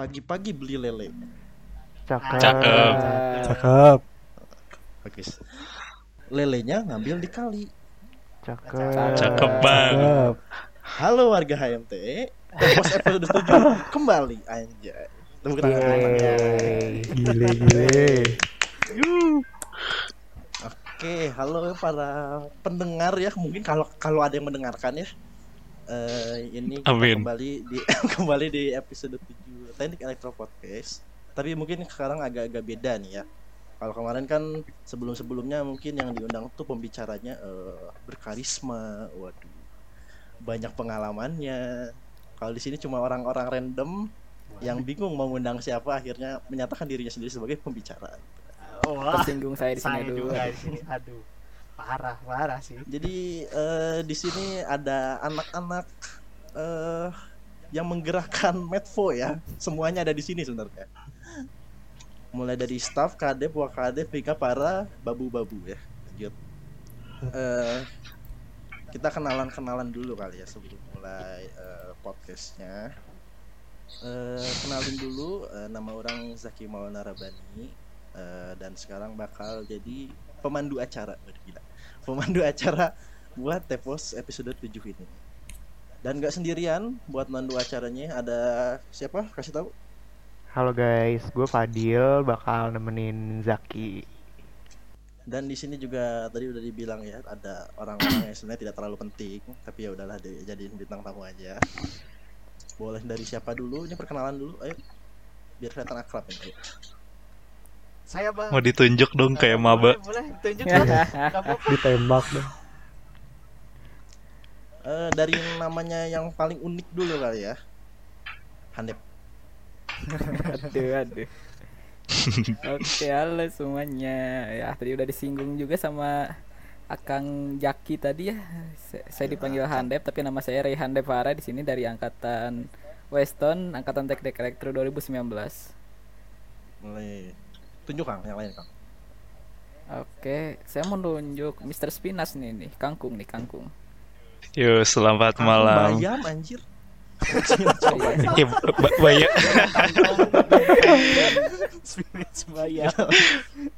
pagi-pagi beli lele. Cakep. Cakep. Cakep. Bagus. Lelenya ngambil di kali. Cakep. Cakep bang. Cakep. Halo warga HMT. Episode 7 kembali anjay. Tepuk tangan. Gile gile. Oke, halo para pendengar ya. Mungkin kalau kalau ada yang mendengarkan ya. Eh ini kita Amin. kembali di kembali di episode 7 Teknik Elektro Podcast. Tapi mungkin sekarang agak-agak beda nih ya. Kalau kemarin kan sebelum-sebelumnya mungkin yang diundang tuh pembicaranya eh, berkarisma, waduh, banyak pengalamannya. Kalau di sini cuma orang-orang random yang bingung mau ngundang siapa, akhirnya menyatakan dirinya sendiri sebagai pembicara. Wah, tersinggung saya di sini saya aduh. Parah, parah sih. Jadi eh, di sini ada anak-anak eh yang menggerakkan Medvo ya. Semuanya ada di sini sebenarnya. Mulai dari staff, kadep, wakadep hingga para babu-babu ya. Lanjut. Eh, kita kenalan-kenalan dulu kali ya sebelum mulai eh, podcastnya. Eh, kenalin dulu eh, nama orang Zaki Maulana Rabani eh, dan sekarang bakal jadi pemandu acara. Waduh, gila pemandu acara buat Tepos episode 7 ini. Dan nggak sendirian buat mandu acaranya ada siapa? Kasih tahu. Halo guys, gue Fadil bakal nemenin Zaki. Dan di sini juga tadi udah dibilang ya ada orang-orang yang sebenarnya tidak terlalu penting, tapi ya udahlah di- jadiin bintang tamu aja. Boleh dari siapa dulu? Ini perkenalan dulu, ayo. Biar kelihatan akrab ya. ayo. Saya bang. Mau ditunjuk dong kayak maba. Boleh, boleh, tunjuk dong. Ditembak dong. Eh, dari yang namanya yang paling unik dulu kali ya. Handep. Aduh, aduh. Oke, halo semuanya. Ya, tadi udah disinggung juga sama Akang Jaki tadi ya. Sa- Saya dipanggil Handep, tapi nama saya Ray Handep Farah di sini dari angkatan Weston, angkatan Teknik Elektro 2019. Mulai tunjuk Kang, yang lain Kang. Oke, saya mau nunjuk Mr. Spinas nih nih, kangkung nih, kangkung. Yo, selamat Kang malam. Bayam anjir. Ya, ba- Baya. Spinach bayam.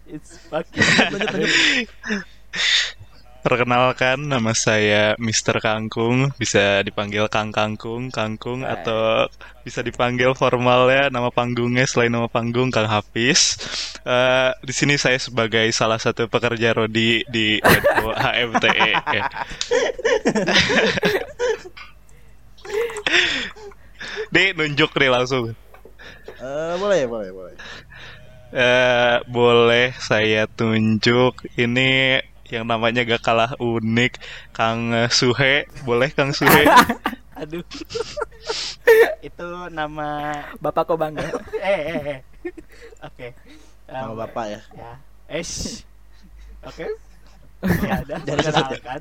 It's fucking. Perkenalkan, nama saya Mr. Kangkung. Bisa dipanggil Kang Kangkung, Kangkung, Hai. atau bisa dipanggil formalnya nama panggungnya selain nama panggung Kang Hafiz. Eh, di sini saya sebagai salah satu pekerja rodi di HMTE. Ya. Deh, nunjuk nih langsung. Eh, boleh, boleh, boleh. Eh, boleh saya tunjuk ini yang namanya gak kalah unik Kang Suhe boleh Kang Suhe Aduh. Itu nama. Bapak kok bangga? Eh, eh, eh. Oke. Nama Um, Bapak ya. Ya. Esh. Oke. Ya, udah. Jangan disebut ya.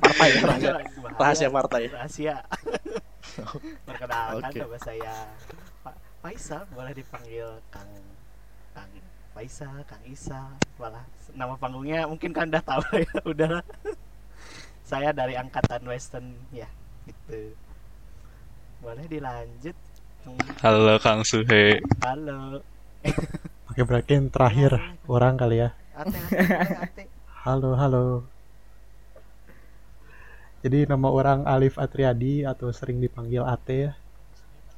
Ya, rahasia. Partai. Rahasia. Perkenalkan Oke. nama saya Pak Faisal, boleh dipanggil Kang Kang Faisal, Kang Isa, malah nama panggungnya mungkin kan udah tahu ya, udahlah. Saya dari angkatan Western ya, gitu. Boleh dilanjut. Halo Kang Suhe Halo. Oke berarti yang terakhir orang kali ya. Ate, ate, ate. Halo halo. Jadi nama orang Alif Atriadi atau sering dipanggil Ate ya.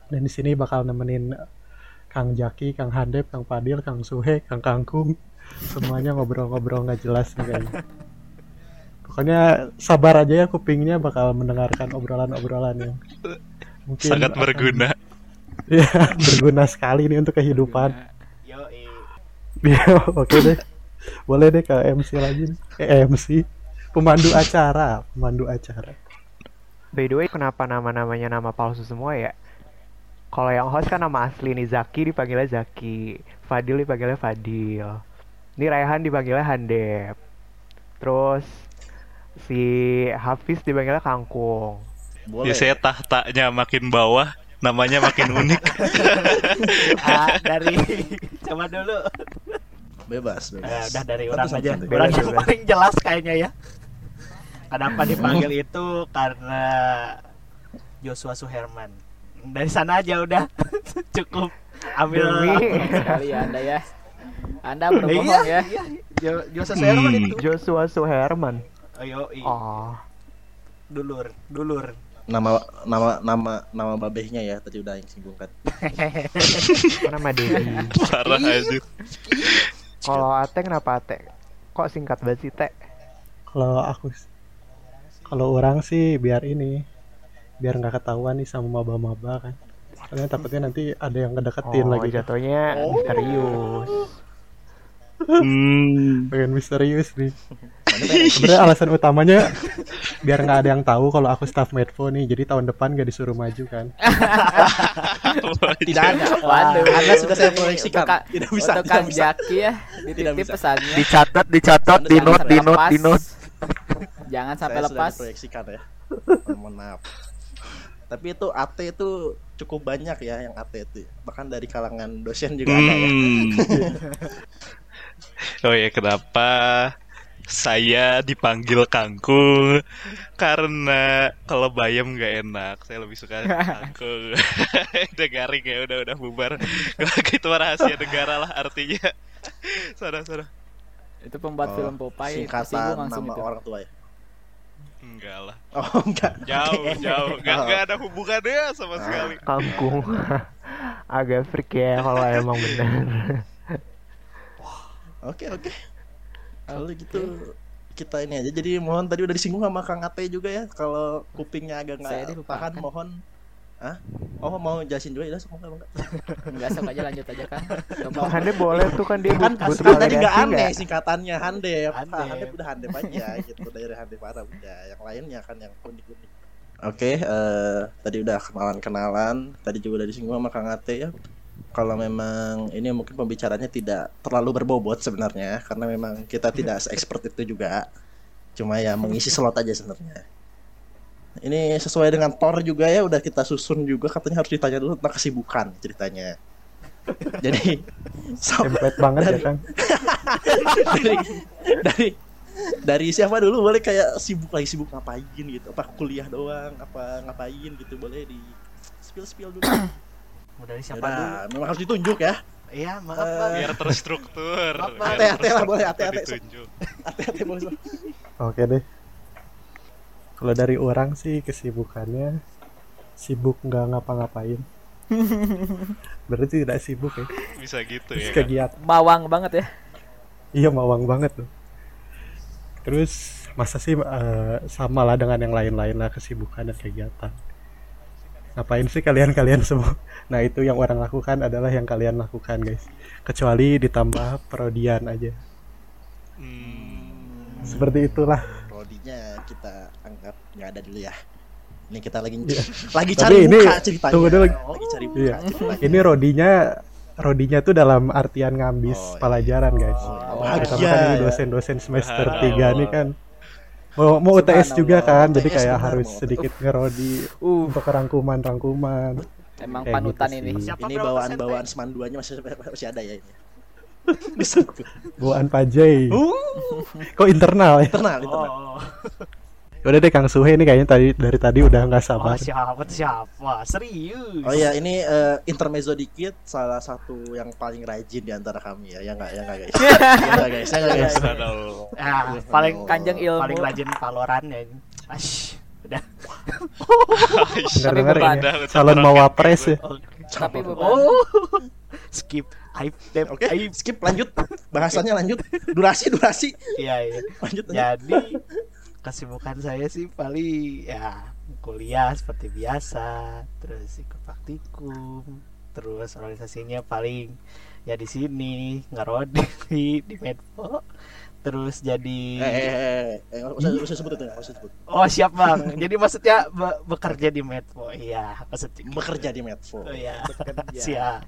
Dan di sini bakal nemenin Kang Jaki, Kang Handep, Kang Padil, Kang Suhe, Kang Kangkung. Semuanya ngobrol-ngobrol nggak jelas nih kayaknya. Pokoknya sabar aja ya kupingnya bakal mendengarkan obrolan-obrolan yang mungkin sangat akan- berguna Iya, berguna sekali nih untuk kehidupan. Yo, eh. Iya, oke deh. Boleh deh ke MC lagi. nih. Eh, MC. Pemandu acara, pemandu acara. By the way, kenapa nama-namanya nama palsu semua ya? Kalau yang host kan nama asli nih Zaki dipanggilnya Zaki, Fadil dipanggilnya Fadil. Ini Raihan dipanggilnya Handep. Terus si Hafiz dipanggilnya Kangkung. Boleh. ya saya tahtanya makin bawah namanya makin unik Ah, dari coba dulu. Bebas, Eh, bebas. udah dari orang aja. Orang Bebas, yang bebas. paling jelas kayaknya ya. Kenapa dipanggil itu karena Joshua Suherman. Dari sana aja udah cukup ambil Demi Sekali ya Anda ya. Anda berbohong ya. Iya, Jo- Joshua Suherman Hmm. itu. Joshua Suherman. Ayo, i- Oh, dulur, dulur. Nama nama nama nama babehnya ya tadi udah yang singgung kan. apa nama Dedi. Parah aja. Kalau Ate kenapa Ate? Kok singkat banget sih Teh? Kalau aku kalau orang sih biar ini biar nggak ketahuan nih sama maba-maba kan. Karena takutnya nanti ada yang ngedeketin Oh, lagi. kan. jatuhnya misterius. Hmm. Pengen misterius nih. Sebenarnya alasan utamanya biar nggak ada yang tahu kalau aku staff Medfo nih. Jadi tahun depan gak disuruh maju kan. Tidak ada. Waduh. Anda sudah saya proyeksikan. Tidak bisa. Untuk Tidak Kang bisa. Jaki ya, dititip bisa. pesannya. Dicatat, dicatat, di jangan note, sampai di note, lepas. di note. Jangan sampai lepas. diproyeksikan ya. Mohon maaf. Tapi itu AT itu cukup banyak ya yang AT itu. Bahkan dari kalangan dosen juga ada ya. Hmm. Oh ya kenapa saya dipanggil kangkung karena kalau bayam nggak enak saya lebih suka kangkung udah garing ya udah udah bubar kalau gitu mah rahasia negara lah artinya sana sana Itu pembuat Oh, film Popeye Singkatan nama itu. orang tua ya. Enggak lah Oh enggak. jauh jauh nggak Oh. nggak ada hubungannya sama sekali Kangkung. Agak freak ya kalau emang benar. Oke oke. Kalau gitu kita ini aja. Jadi mohon tadi udah disinggung sama Kang Ate juga ya. Kalau kupingnya agak Saya nggak dilupakan. tahan, mohon. Hah? Oh mau jelasin juga ya? Sok enggak enggak. Enggak sok aja lanjut aja kan. Coba Hande boleh tuh kan dia Kan, butuh kan tadi nggak validasi aneh singkatannya Handep. Handep. Ah, Handep udah Handep aja gitu dari Handep parah udah. Yang lainnya kan yang unik-unik. Oke, eh, tadi udah kenalan-kenalan. Tadi juga udah disinggung sama Kang Ate ya. Kalau memang ini mungkin pembicaranya tidak terlalu berbobot sebenarnya karena memang kita tidak se-expert itu juga. Cuma ya mengisi slot aja sebenarnya. Ini sesuai dengan Thor juga ya udah kita susun juga katanya harus ditanya dulu tentang kesibukan ceritanya. Jadi sampai Template banget ya Dari- kan. dari dari dari siapa dulu boleh kayak sibuk lagi sibuk ngapain gitu apa kuliah doang apa ngapain gitu boleh di spill spill dulu Mau dari siapa dulu? Yaudah, memang harus ditunjuk ya Iya, maaf, Bang. biar terstruktur biar Ate-ate lah, boleh, terstruktur ate-ate. ditunjuk. hati-hati bos Oke deh. Kalau dari orang sih kesibukannya sibuk nggak ngapa-ngapain. Berarti tidak sibuk ya. bisa gitu ya kan? Kegiatan. bawang banget ya. Iya mawang banget tuh. Terus masa sih eh, sama lah dengan yang lain-lain lah kesibukan dan kegiatan. Ngapain sih kalian-kalian semua? Nah itu yang orang lakukan adalah yang kalian lakukan guys. Kecuali ditambah perodian aja. Hmm. Seperti itulah. Rodinya kita nggak ada dulu ya ini kita lagi Iya. lagi Tapi cari ini- muka ceritanya tunggu dulu. lagi cari muka Iya. ceritanya. Ini rodinya rodinya tuh dalam artian ngambis Oh, iya. pelajaran guys. Oh, iya. Oh, bahagia Terutama kan ini dosen-dosen semester Subhanallah. 3 nih kan. Mau mau UTS juga Subhanallah. kan, jadi UTS kayak benar, harus mau. sedikit ngerodi Uh, untuk rangkuman-rangkuman. emang Kayak panutan gitu ini. Siapa ini berapa bawaan-bawaan semanduanya masih masih ada ya ini Buan Pajai. uh Kok internal ya? internal internal Oh, Udah deh Kang Suhe ini kayaknya tadi dari tadi udah nggak oh, sabar. siapa tuh siapa? Serius. Oh iya, ini eh, intermezzo dikit, salah satu yang paling rajin di antara kami ya, ya nggak, ya nggak guys, ya nggak guys, ya nggak guys. Aduh. Ah, paling Kanjeng ilmu. paling rajin Valorant ya. Ash, udah. Dengar-dengar beban. ini calon udah, mawapres ya. Tapi. Oh, skip. Oke, Aib. skip, lanjut, bahasannya lanjut, durasi, durasi, Iya, iya. lanjut, lanjut. Jadi kesibukan saya sih paling ya kuliah seperti biasa, terus ikut praktikum, terus organisasinya paling ya di sini ngerodi di di Medpo, terus jadi Eh, eh, eh, eh, nggak usah, nggak usah sebut itu, nggak usah sebut. oh siap bang, jadi maksudnya be- bekerja di Medpo, iya maksudnya Bekerja di Medfo, Oh iya, Bekerja. siap.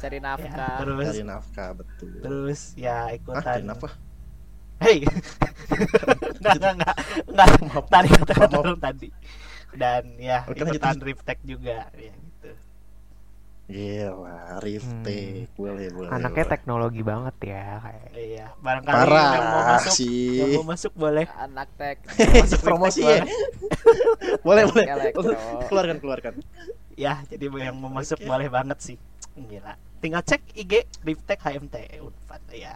Cari Ya, nafkah. terus cari nafkah betul. terus ya Ah, ikutan cari nafkah. Hei, nggak nggak nggak nggak tadi kata dulu tadi dan ya Oke, lanjut, ikutan Riftek juga ya gitu. Gila, Riftek, boleh, boleh. Anaknya boleh. teknologi banget ya kayak. Iya, barangkali Parah yang mau masuk, sih. yang mau masuk boleh. Anak tek. Masuk Promosi Riftek ya. boleh, boleh. Keluarkan, keluarkan. Ya, jadi yang mau masuk Oke. boleh banget sih. Gila. Tinggal cek IG Liftek HMT Unpad ya.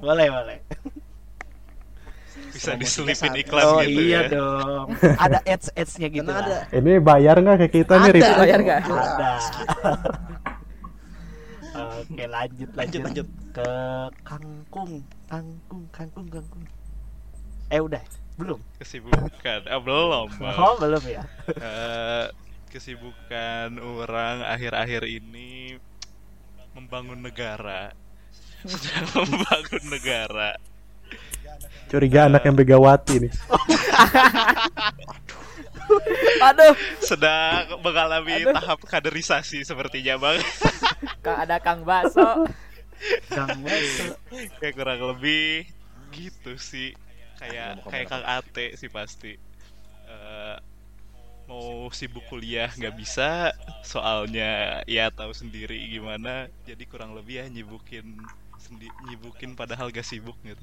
Boleh, boleh. Bisa diselipin iklan oh gitu iya ya. dong. Ada ads-adsnya gitu Karena ada. Ini bayar nggak ke kita nih, Rif? Bayar nggak? Ada. Oke, lanjut, lanjut, Lanjut, ke kangkung, kangkung, kangkung, kangkung. Eh udah, belum. Kesibukan. Ah, belum. Oh, belum ya. Eh, kesibukan orang akhir-akhir ini membangun negara. Sedang membangun negara. Curiga anak yang Begawati nih. Aduh, Sedang mengalami Aduh. tahap kaderisasi sepertinya bang. Kak ada Kang Bakso. Gang Bakso. Kayak kurang lebih gitu sih. Kayak kayak. Kang Ate sih pasti. Eh, mau sibuk kuliah nggak bisa soalnya ya tahu sendiri gimana jadi kurang lebih ya nyibukin sendi- nyibukin padahal gak sibuk gitu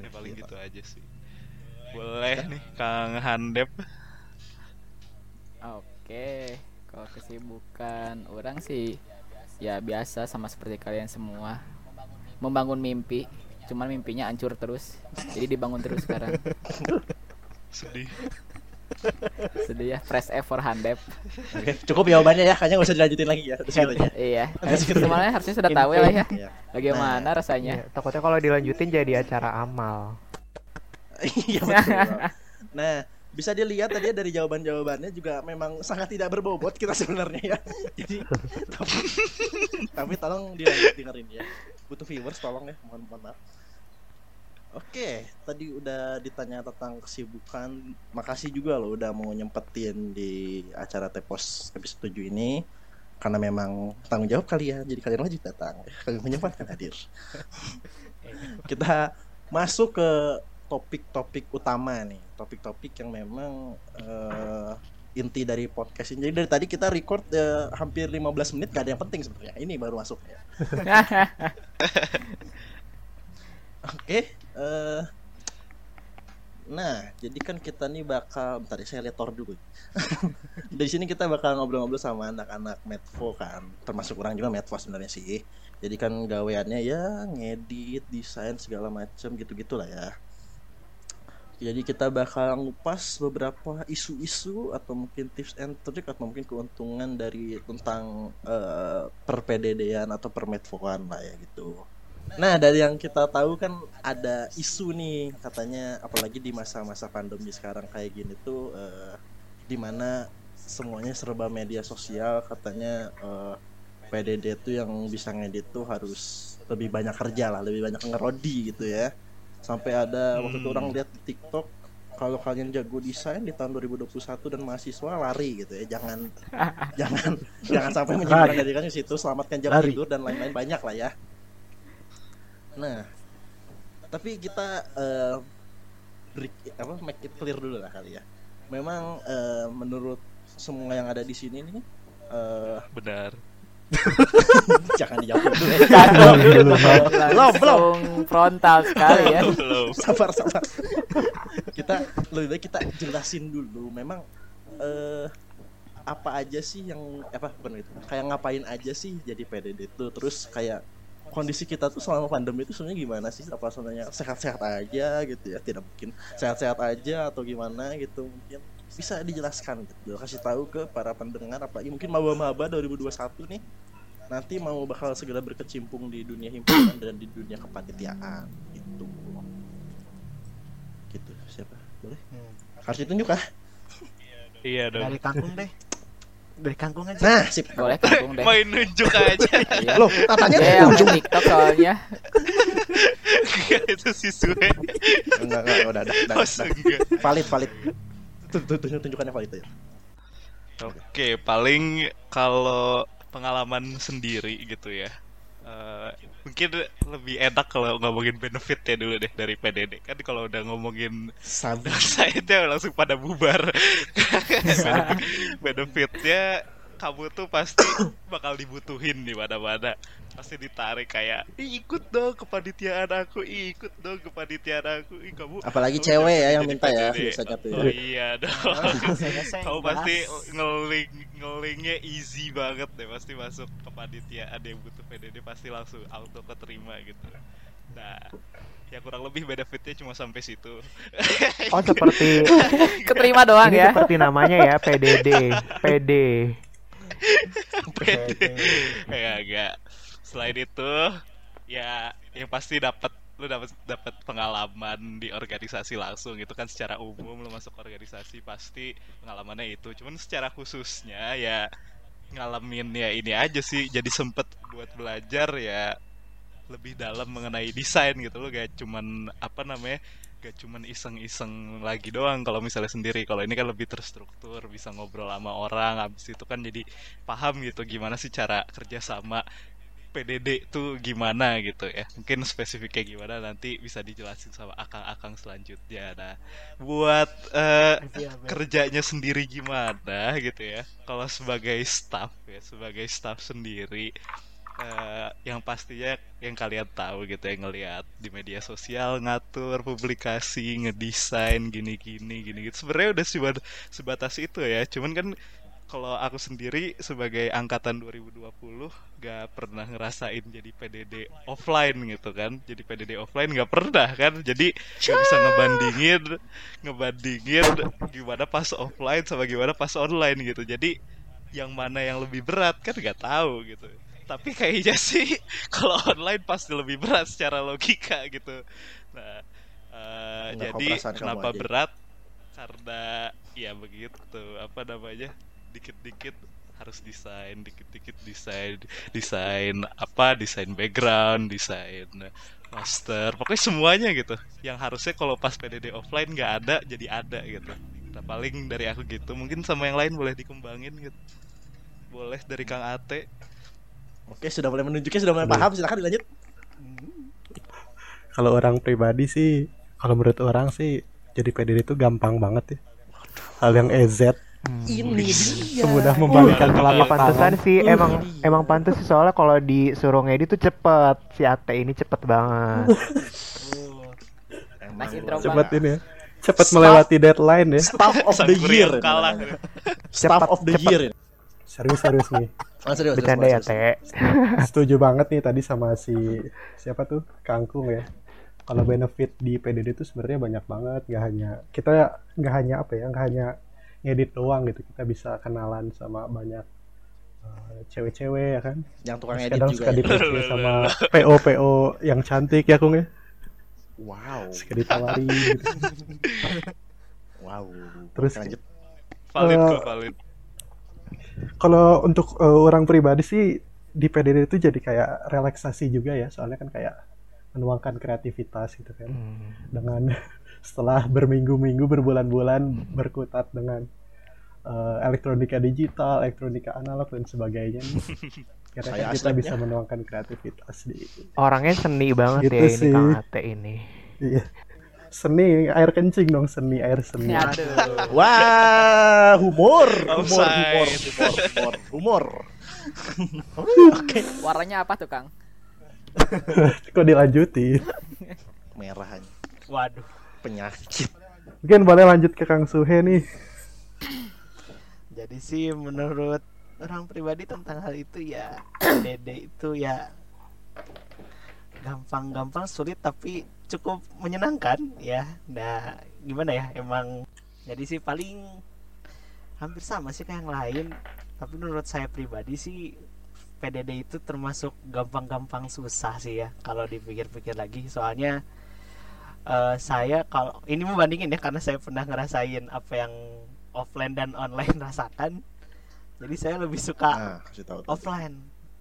ya paling gitu aja sih boleh nih Kang Handep Oke, kalau kesibukan orang sih ya biasa sama seperti kalian semua. Membangun mimpi, cuman mimpinya hancur terus. Jadi dibangun terus sekarang. sedih Sedih ya, fresh air for Handep. Oke, cukup jawabannya ya, kayaknya nggak usah dilanjutin lagi ya. Terus gitu aja. Iya, semuanya harusnya sudah tahu lah ya. Iya. Bagaimana Iya, rasanya? takutnya kalau dilanjutin jadi acara amal. Iya betul. Nah, bisa dilihat tadi ya dari jawaban-jawabannya juga memang sangat tidak berbobot kita sebenarnya ya. Jadi tapi, tapi tolong dilanjut dengerin ya. Butuh viewers tolong ya, mohon, mohon maaf. Oke, tadi udah ditanya tentang kesibukan. Makasih juga loh udah mau nyempetin di acara Tepos episode 7 ini. Karena memang tanggung jawab kalian, jadi kalian wajib datang. Kalian menyempatkan hadir. Kita masuk ke topik-topik utama nih topik-topik yang memang eh, inti dari podcast ini jadi dari tadi kita record eh, hampir 15 menit gak ada yang penting sebenarnya ini baru masuk ya oke eh, nah jadi kan kita nih bakal bentar ya, saya lihat tor dulu. Dari sini kita bakal ngobrol-ngobrol sama anak-anak Medvo kan. Termasuk orang juga Medvo sebenarnya sih. Jadi kan gaweannya ya ngedit desain segala macam gitu-gitu lah ya. Jadi kita bakal ngupas beberapa isu-isu atau mungkin tips and trick atau mungkin keuntungan dari tentang eh, perpededean atau permetfoan lah ya gitu. Nah dari yang kita tahu kan ada isu nih katanya apalagi di masa-masa pandemi sekarang kayak gini tuh eh, di mana semuanya serba media sosial katanya eh, PDD tuh yang bisa ngedit tuh harus lebih banyak kerja lah lebih banyak ngerodi gitu ya sampai ada waktu itu Hmm. orang lihat di TikTok kalau kalian jago desain di tahun 2021 dan mahasiswa lari gitu ya jangan jangan jangan sampai menyimpulkan dari kan di situ selamatkan jam Lari. tidur dan lain-lain banyak lah ya nah tapi kita eh, break apa make it clear dulu lah kali ya. Memang eh, menurut semua yang ada di sini nih eh, benar. Jangan dijawab dulu ya. Belum, belum, frontal sekali ya. belum sabar sabar. Kita lebih baik kita jelasin dulu. Memang eh apa aja sih yang apa bukan itu kayak ngapain aja sih jadi PDD itu? Terus kayak kondisi kita tuh selama pandemi itu sebenarnya gimana sih? Apa sebenarnya sehat-sehat aja gitu ya? Tidak mungkin sehat-sehat aja atau gimana gitu mungkin bisa dijelaskan gitu. Kasih tahu ke para pendengar apalagi mungkin maba-maba 2021 nih nanti mau bakal segera berkecimpung di dunia himpunan dan di dunia kepanitiaan gitu. Gitu siapa? Boleh? Hmm. harus ditunjuk kah iya dong. Dari kangkung deh. Dari kangkung aja. nah sip Boleh kangkung deh. main nunjuk aja Iya. loh katanya main TikTok soalnya. itu si Sue enggak enggak udah udah, udah, oh valid valid Tun- tun- tunjuk tunjukannya valid aja Oke, paling kalau pengalaman sendiri gitu ya. eh, mungkin lebih enak kalau ngomongin benefit ya dulu deh dari PDD. Kan kalau udah ngomongin sabi downside-nya langsung pada bubar. Benefitnya kamu tuh pasti bakal dibutuhin di mana-mana. Pasti ditarik kayak "Ih, ikut dong kepanitiaan aku Ih, ikut dong kepanitiaan aku Ih, kamu Apalagi kamu cewek ya yang minta ya PDD." biasanya tuh. oh iya dong Saya- saya kamu pasti ngeling ngelingnya easy banget deh pasti masuk kepanitiaan yang butuh PDD pasti langsung auto keterima gitu nah ya kurang lebih benefitnya cuma sampai situ Oh seperti Keterima doang ini ya. seperti namanya ya PDD, PD. ya enggak selain itu ya yang pasti dapat lu dapat dapat pengalaman di organisasi langsung itu kan secara umum lu masuk organisasi pasti pengalamannya itu. Cuman secara khususnya ya ngalamin ya ini aja sih jadi sempet buat belajar ya lebih dalam mengenai desain gitu lo gak cuman apa namanya gak cuman iseng-iseng lagi doang kalau misalnya sendiri. Kalau ini kan lebih terstruktur bisa ngobrol sama orang habis itu kan jadi paham gitu gimana sih cara kerja sama PDD tuh gimana gitu ya. Mungkin spesifiknya gimana nanti bisa dijelasin sama akang-akang selanjutnya. Nah buat Ben. kerjanya sendiri gimana gitu ya. Kalau sebagai staff ya sebagai staff sendiri eh, yang pastinya yang kalian tahu gitu ya ngelihat di media sosial ngatur publikasi ngedesain gini-gini gini gitu sebenarnya udah sebat- sebatas itu ya. Cuman kan kalau aku sendiri sebagai angkatan 2020 gak pernah ngerasain jadi PDD offline gitu kan. Jadi PDD offline gak pernah kan. Jadi gak bisa ngebandingin ngebandingin gimana pas offline sama gimana pas online gitu. Jadi yang mana yang lebih berat kan gak tahu gitu. Tapi kayaknya sih kalau online pasti lebih berat secara logika gitu. Nah Nggak jadi kenapa berat? Karena ya begitu apa namanya dikit-dikit harus desain dikit-dikit desain desain apa desain background desain master pokoknya semuanya gitu. Yang harusnya kalau pas PDD offline nggak ada jadi ada gitu. Nah paling dari aku gitu. Mungkin sama yang lain boleh dikembangin gitu. Boleh dari Kang Ate. Oke, sudah mulai menunjuknya sudah mulai paham, silakan dilanjut. Kalau orang pribadi sih, kalau menurut orang sih jadi PDD itu gampang banget ya. Hal yang EZ Ini dia. semudah membalikan Iya, telapak Pantesan tangan. sih Uh, emang ini. emang pantes sih soalnya kalau disuruh ngedit tuh cepet si Ate ini cepet banget. Intro, biasa. Cepet ini ya. Cepet Staff- melewati deadline ya. Staff of the year. kalah. Staff Cepet, of the cepet. year. Serius-serius nih. Oh, serius, Bercanda ya serius, serius. Teh. Setuju banget nih tadi sama si siapa tuh Kangkung ya. Kalau benefit di PDD itu sebenarnya banyak banget. Gak hanya kita nggak hanya apa ya, nggak hanya ngedit doang gitu. Kita bisa kenalan sama banyak eh, cewek-cewek ya kan. Yang tukang Terus edit kadang juga. suka ya. sama PO PO yang cantik ya Kung ya. Wow. Suka ditawari gitu. Wow. Terus- lanjut. valid kok valid Kalau untuk eh, orang pribadi sih di PDD itu jadi kayak relaksasi juga ya. Soalnya kan kayak menuangkan kreativitas gitu kan. Hmm. dengan setelah berminggu-minggu berbulan-bulan berkutat dengan eh, elektronika digital, elektronika analog dan sebagainya. Kan kita bisa menuangkan kreativitas di Orangnya seni banget Gitu ya ini sih. Kang Ate ini. iya. seni air kencing dong seni air seni. Aduh. Wah, humor, humor, humor, humor, humor, humor. Oke. Warnanya apa tuh, Kang? Kok dilanjutin? Merahnya Waduh. Penyakit. Mungkin boleh lanjut ke Kang Suhe nih. Jadi sih menurut orang pribadi tentang hal itu ya Dede itu ya gampang-gampang sulit tapi cukup menyenangkan ya. Nah, gimana ya? Emang jadi sih paling hampir sama sih kayak yang lain. Tapi menurut saya pribadi sih PDD itu termasuk gampang-gampang susah sih ya kalau dipikir-pikir lagi. Soalnya eh, saya kalau ini membandingin ya karena saya pernah ngerasain apa yang offline dan online rasakan. Jadi saya lebih suka Nah, kasih tahu. tuh. offline.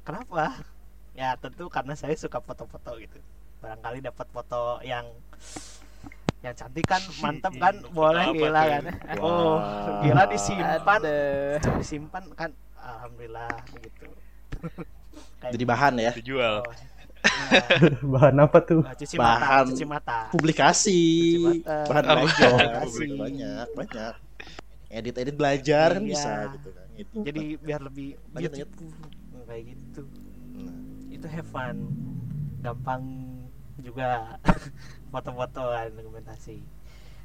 Kenapa? Ya tentu karena saya suka foto-foto gitu. Barangkali dapat foto yang yang cantik kan, mantap kan, boleh gila kan. Oh, gila disimpan, Aduh. disimpan kan. Alhamdulillah begitu. Kayak Jadi bahan ya. dijual oh, Bahan apa tuh? cuci mata, Bahan. cuci mata. Publikasi, Cuci mata. bahan Oh, belajar, publikasi. banyak, banyak. Edit-edit belajar kan Iya. bisa gitu kan. Itu. Jadi biar lebih Lanjut, lanjut. beautiful. kayak gitu. Nah, Itu itu have fun gampang juga foto-fotoan dokumentasi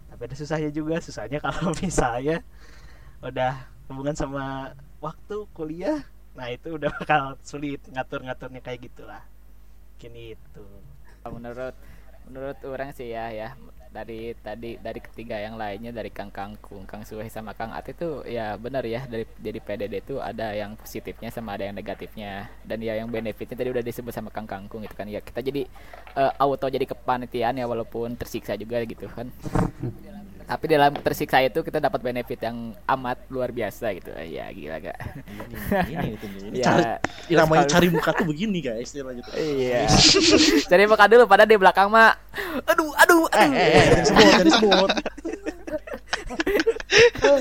tapi ada susahnya juga susahnya kalau misalnya udah hubungan sama waktu kuliah nah itu udah bakal sulit ngatur-ngaturnya kayak gitulah mungkin itu. Menurut menurut orang sih ya ya dari tadi dari ketiga yang lainnya dari Kang Kangkung, Kang Suhe sama Kang Ate itu ya benar ya dari jadi PDD itu ada yang positifnya sama ada yang negatifnya. Dan ya yang benefitnya tadi udah disebut sama Kang Kangkung itu kan. Ya kita jadi eh, auto jadi kepanitiaan ya walaupun tersiksa juga gitu kan tapi dalam tersiksa itu kita dapat benefit yang amat luar biasa gitu. Ya gila gak ini ini itu ini. Ya. Cari ini namanya cari muka tuh begini guys istilahnya tuh. Iya. Cari muka dulu pada di belakang mah. Aduh, aduh, eh aduh. eh eh jadi sebut jadi sebut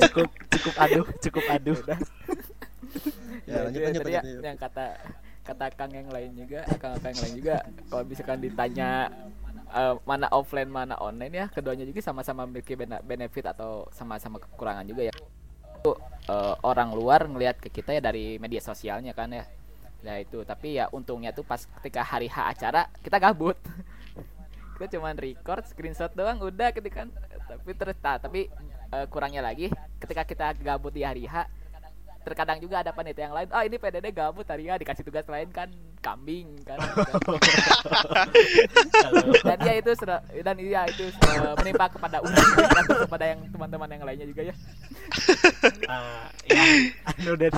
cukup cukup aduh cukup aduh. Ya lanjut Itu lanjut ya, lanjut. yang kata kata Kang yang lain juga, Kang Kang yang lain juga kalau misalkan ditanya eh, mana offline mana online ya keduanya juga sama-sama memiliki bene- benefit atau sama-sama kekurangan juga ya. Itu eh, orang luar ngelihat ke kita ya dari media sosialnya kan ya. Ya itu, tapi ya untungnya tuh pas ketika hari H acara kita gabut. kita cuman record screenshot doang udah ketika tapi terus nah, tapi eh, kurangnya lagi ketika kita gabut di hari H terkadang juga ada panitia yang lain ah ini PDD gabut hari H dikasih tugas lain kan kambing kan. Dan ya itu dan iya itu eh, menimpa kepada dan kepada yang teman-teman yang lainnya juga ya. Anu dari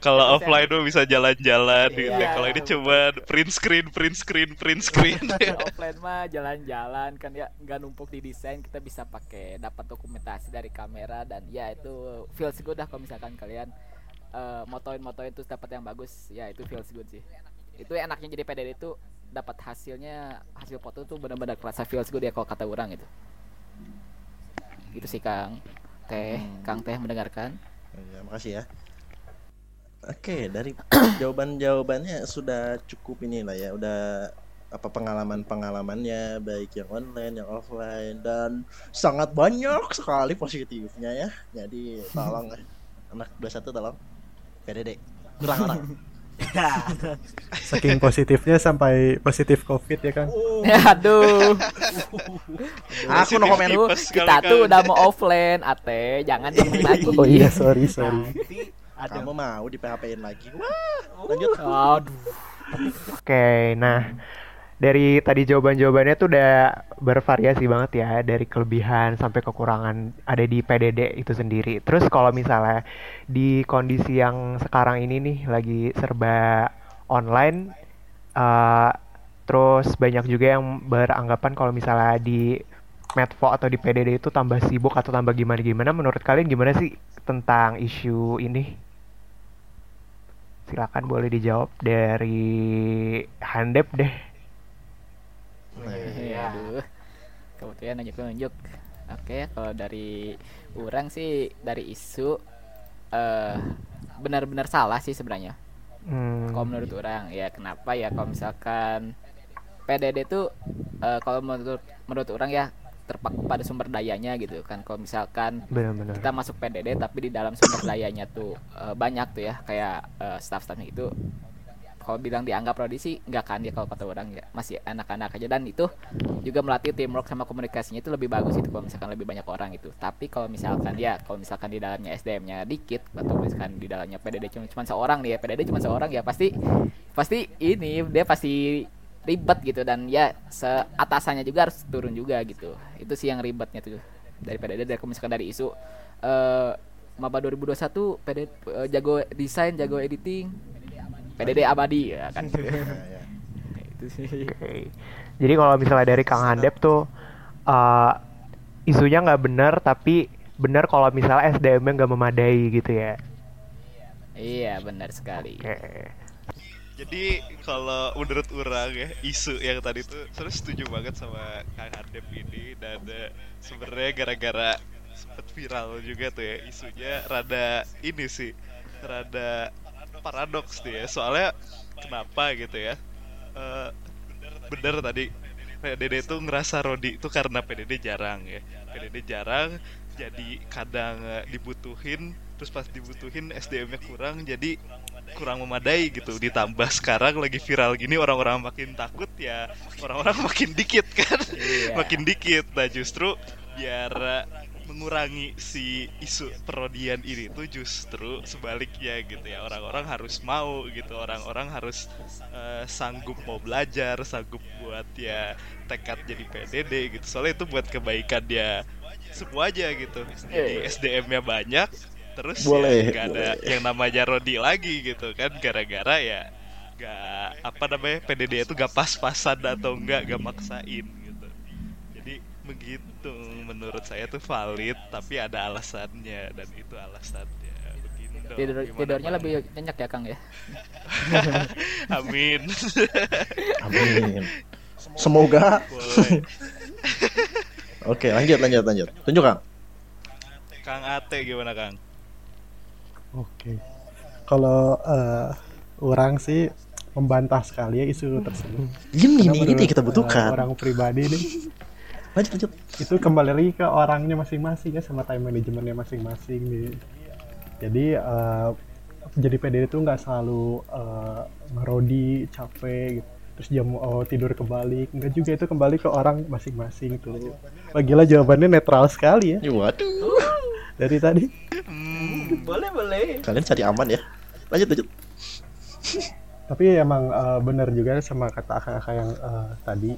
Kalau offline tuh bisa jalan-jalan gitu. Iya. Kalau ini cuma print screen, print screen, print screen. offline mah jalan-jalan kan ya nggak numpuk di desain kita bisa pakai dapat dokumentasi dari kamera dan ya itu feels good dah kalau misalkan kalian eh, motoin-motoin terus dapat yang bagus ya itu feels good sih. Itu enaknya jadi PDD itu dapat hasilnya hasil foto tuh benar-benar kerasa feels good ya kalau kata orang itu itu sih Kang. Teh Kang Teh mendengarkan. Ya makasih ya oke dari jawaban jawabannya sudah cukup ini lah ya udah apa pengalaman pengalamannya baik yang online yang offline dan sangat banyak sekali positifnya ya. Jadi tolong anak 21 tolong. PDD kurang orang. Saking positifnya sampai positif covid ya kan. ya aduh. Aku no komen Tipes kita tuh udah mau offline ate. Jangan diomongin lagi Oh iya sorry sorry. nanti ada kamu mau di PHP-in lagi wah lanjut aduh Oke, nah dari tadi jawaban-jawabannya tuh udah bervariasi banget ya dari kelebihan sampai kekurangan ada di PDD itu sendiri. Terus kalau misalnya di kondisi yang sekarang ini nih lagi serba online, eh, terus banyak juga yang beranggapan kalau misalnya di Medvo atau di PDD itu tambah sibuk atau tambah gimana-gimana. Menurut kalian gimana sih tentang isu ini? Silakan boleh dijawab dari Handep deh. Iya, aduh. Kebetulan nunjuk-nunjuk. Oke, kalau dari orang sih dari isu eh benar-benar salah sih sebenarnya. Hmm, Kalau menurut orang ya kenapa ya kalau misalkan PDD itu eh, kalau menurut menurut orang ya terpaku pada sumber dayanya gitu kan. Kalau misalkan benar-benar. kita masuk PDD tapi di dalam sumber dayanya tuh eh, banyak tuh ya kayak eh, staff-staffnya itu kalau bilang dianggap prodi sih nggak kan dia kalau kata orang ya masih anak-anak aja dan itu juga melatih teamwork sama komunikasinya itu lebih bagus itu kalau misalkan lebih banyak orang itu tapi kalau misalkan ya kalau misalkan di dalamnya SDM-nya dikit atau misalkan di dalamnya PDD cuma cuma seorang nih ya PDD cuma seorang ya pasti pasti ini dia pasti ribet gitu dan ya seatasannya juga harus turun juga gitu itu sih yang ribetnya tuh dari PDD dari misalkan dari isu eh Maba 2021 PD eh, jago desain jago editing PDD abadi ya kan gitu. Ya, ya. itu sih. Jadi kalau misalnya dari Kang Handep tuh eh, isunya nggak benar tapi benar kalau misalnya SDM-nya nggak memadai gitu ya. iya benar sekali Oke. Jadi kalau menurut orang ya isu yang tadi tuh saya setuju banget sama Kang Handep ini dan eh, sebenarnya gara-gara sempet viral juga tuh ya isunya rada ini sih rada paradoks tuh ya. Soalnya kenapa gitu ya? Eh, bener tadi PDD tuh ngerasa Rodi itu karena PDD jarang ya. PDD jarang jadi kadang eh, dibutuhin terus pas dibutuhin SDM-nya kurang jadi kurang memadai gitu. Ditambah sekarang lagi viral gini orang-orang makin takut ya orang-orang makin dikit kan. Iya. makin dikit. Nah justru biar uh, mengurangi si isu perodian ini tuh justru sebaliknya gitu ya. Orang-orang harus mau gitu. Orang-orang harus uh, sanggup mau belajar sanggup buat ya tekad jadi PDD gitu. Soalnya itu buat kebaikan dia semua aja gitu. Jadi SDM-nya banyak terus Boleh, ya nggak ada boleh. yang namanya Rodi lagi gitu kan gara-gara ya nggak apa namanya PDD itu gak pas-pasan atau enggak gak maksain gitu jadi begitu menurut saya tuh valid tapi ada alasannya dan itu alasannya Tidur, Gimana, tidurnya lebih nyenyak ya Kang ya. amin Amin. Semoga. Oke, lanjut lanjut lanjut. Tunjuk Kang. Kang Ate gimana Kang Oke. Kalau eh, orang sih membantah sekali ya isu tersebut. Ini ini menurut, yang kita eh, butuhkan. orang pribadi nih Lanjut lanjut. itu kembali lagi ke orangnya masing-masing ya sama time manajemennya masing-masing nih. Jadi eh, jadi PDD itu nggak selalu eh, ngerodi capek gitu. terus jam oh, tidur kebalik enggak juga itu kembali ke orang masing-masing tuh. Wah gila jawabannya netral sekali ya Waduh. Dari tadi. hmm, boleh boleh Kalian cari aman ya. Lanjut lanjut. Tapi emang eh, benar juga sama kata kakak yang eh, tadi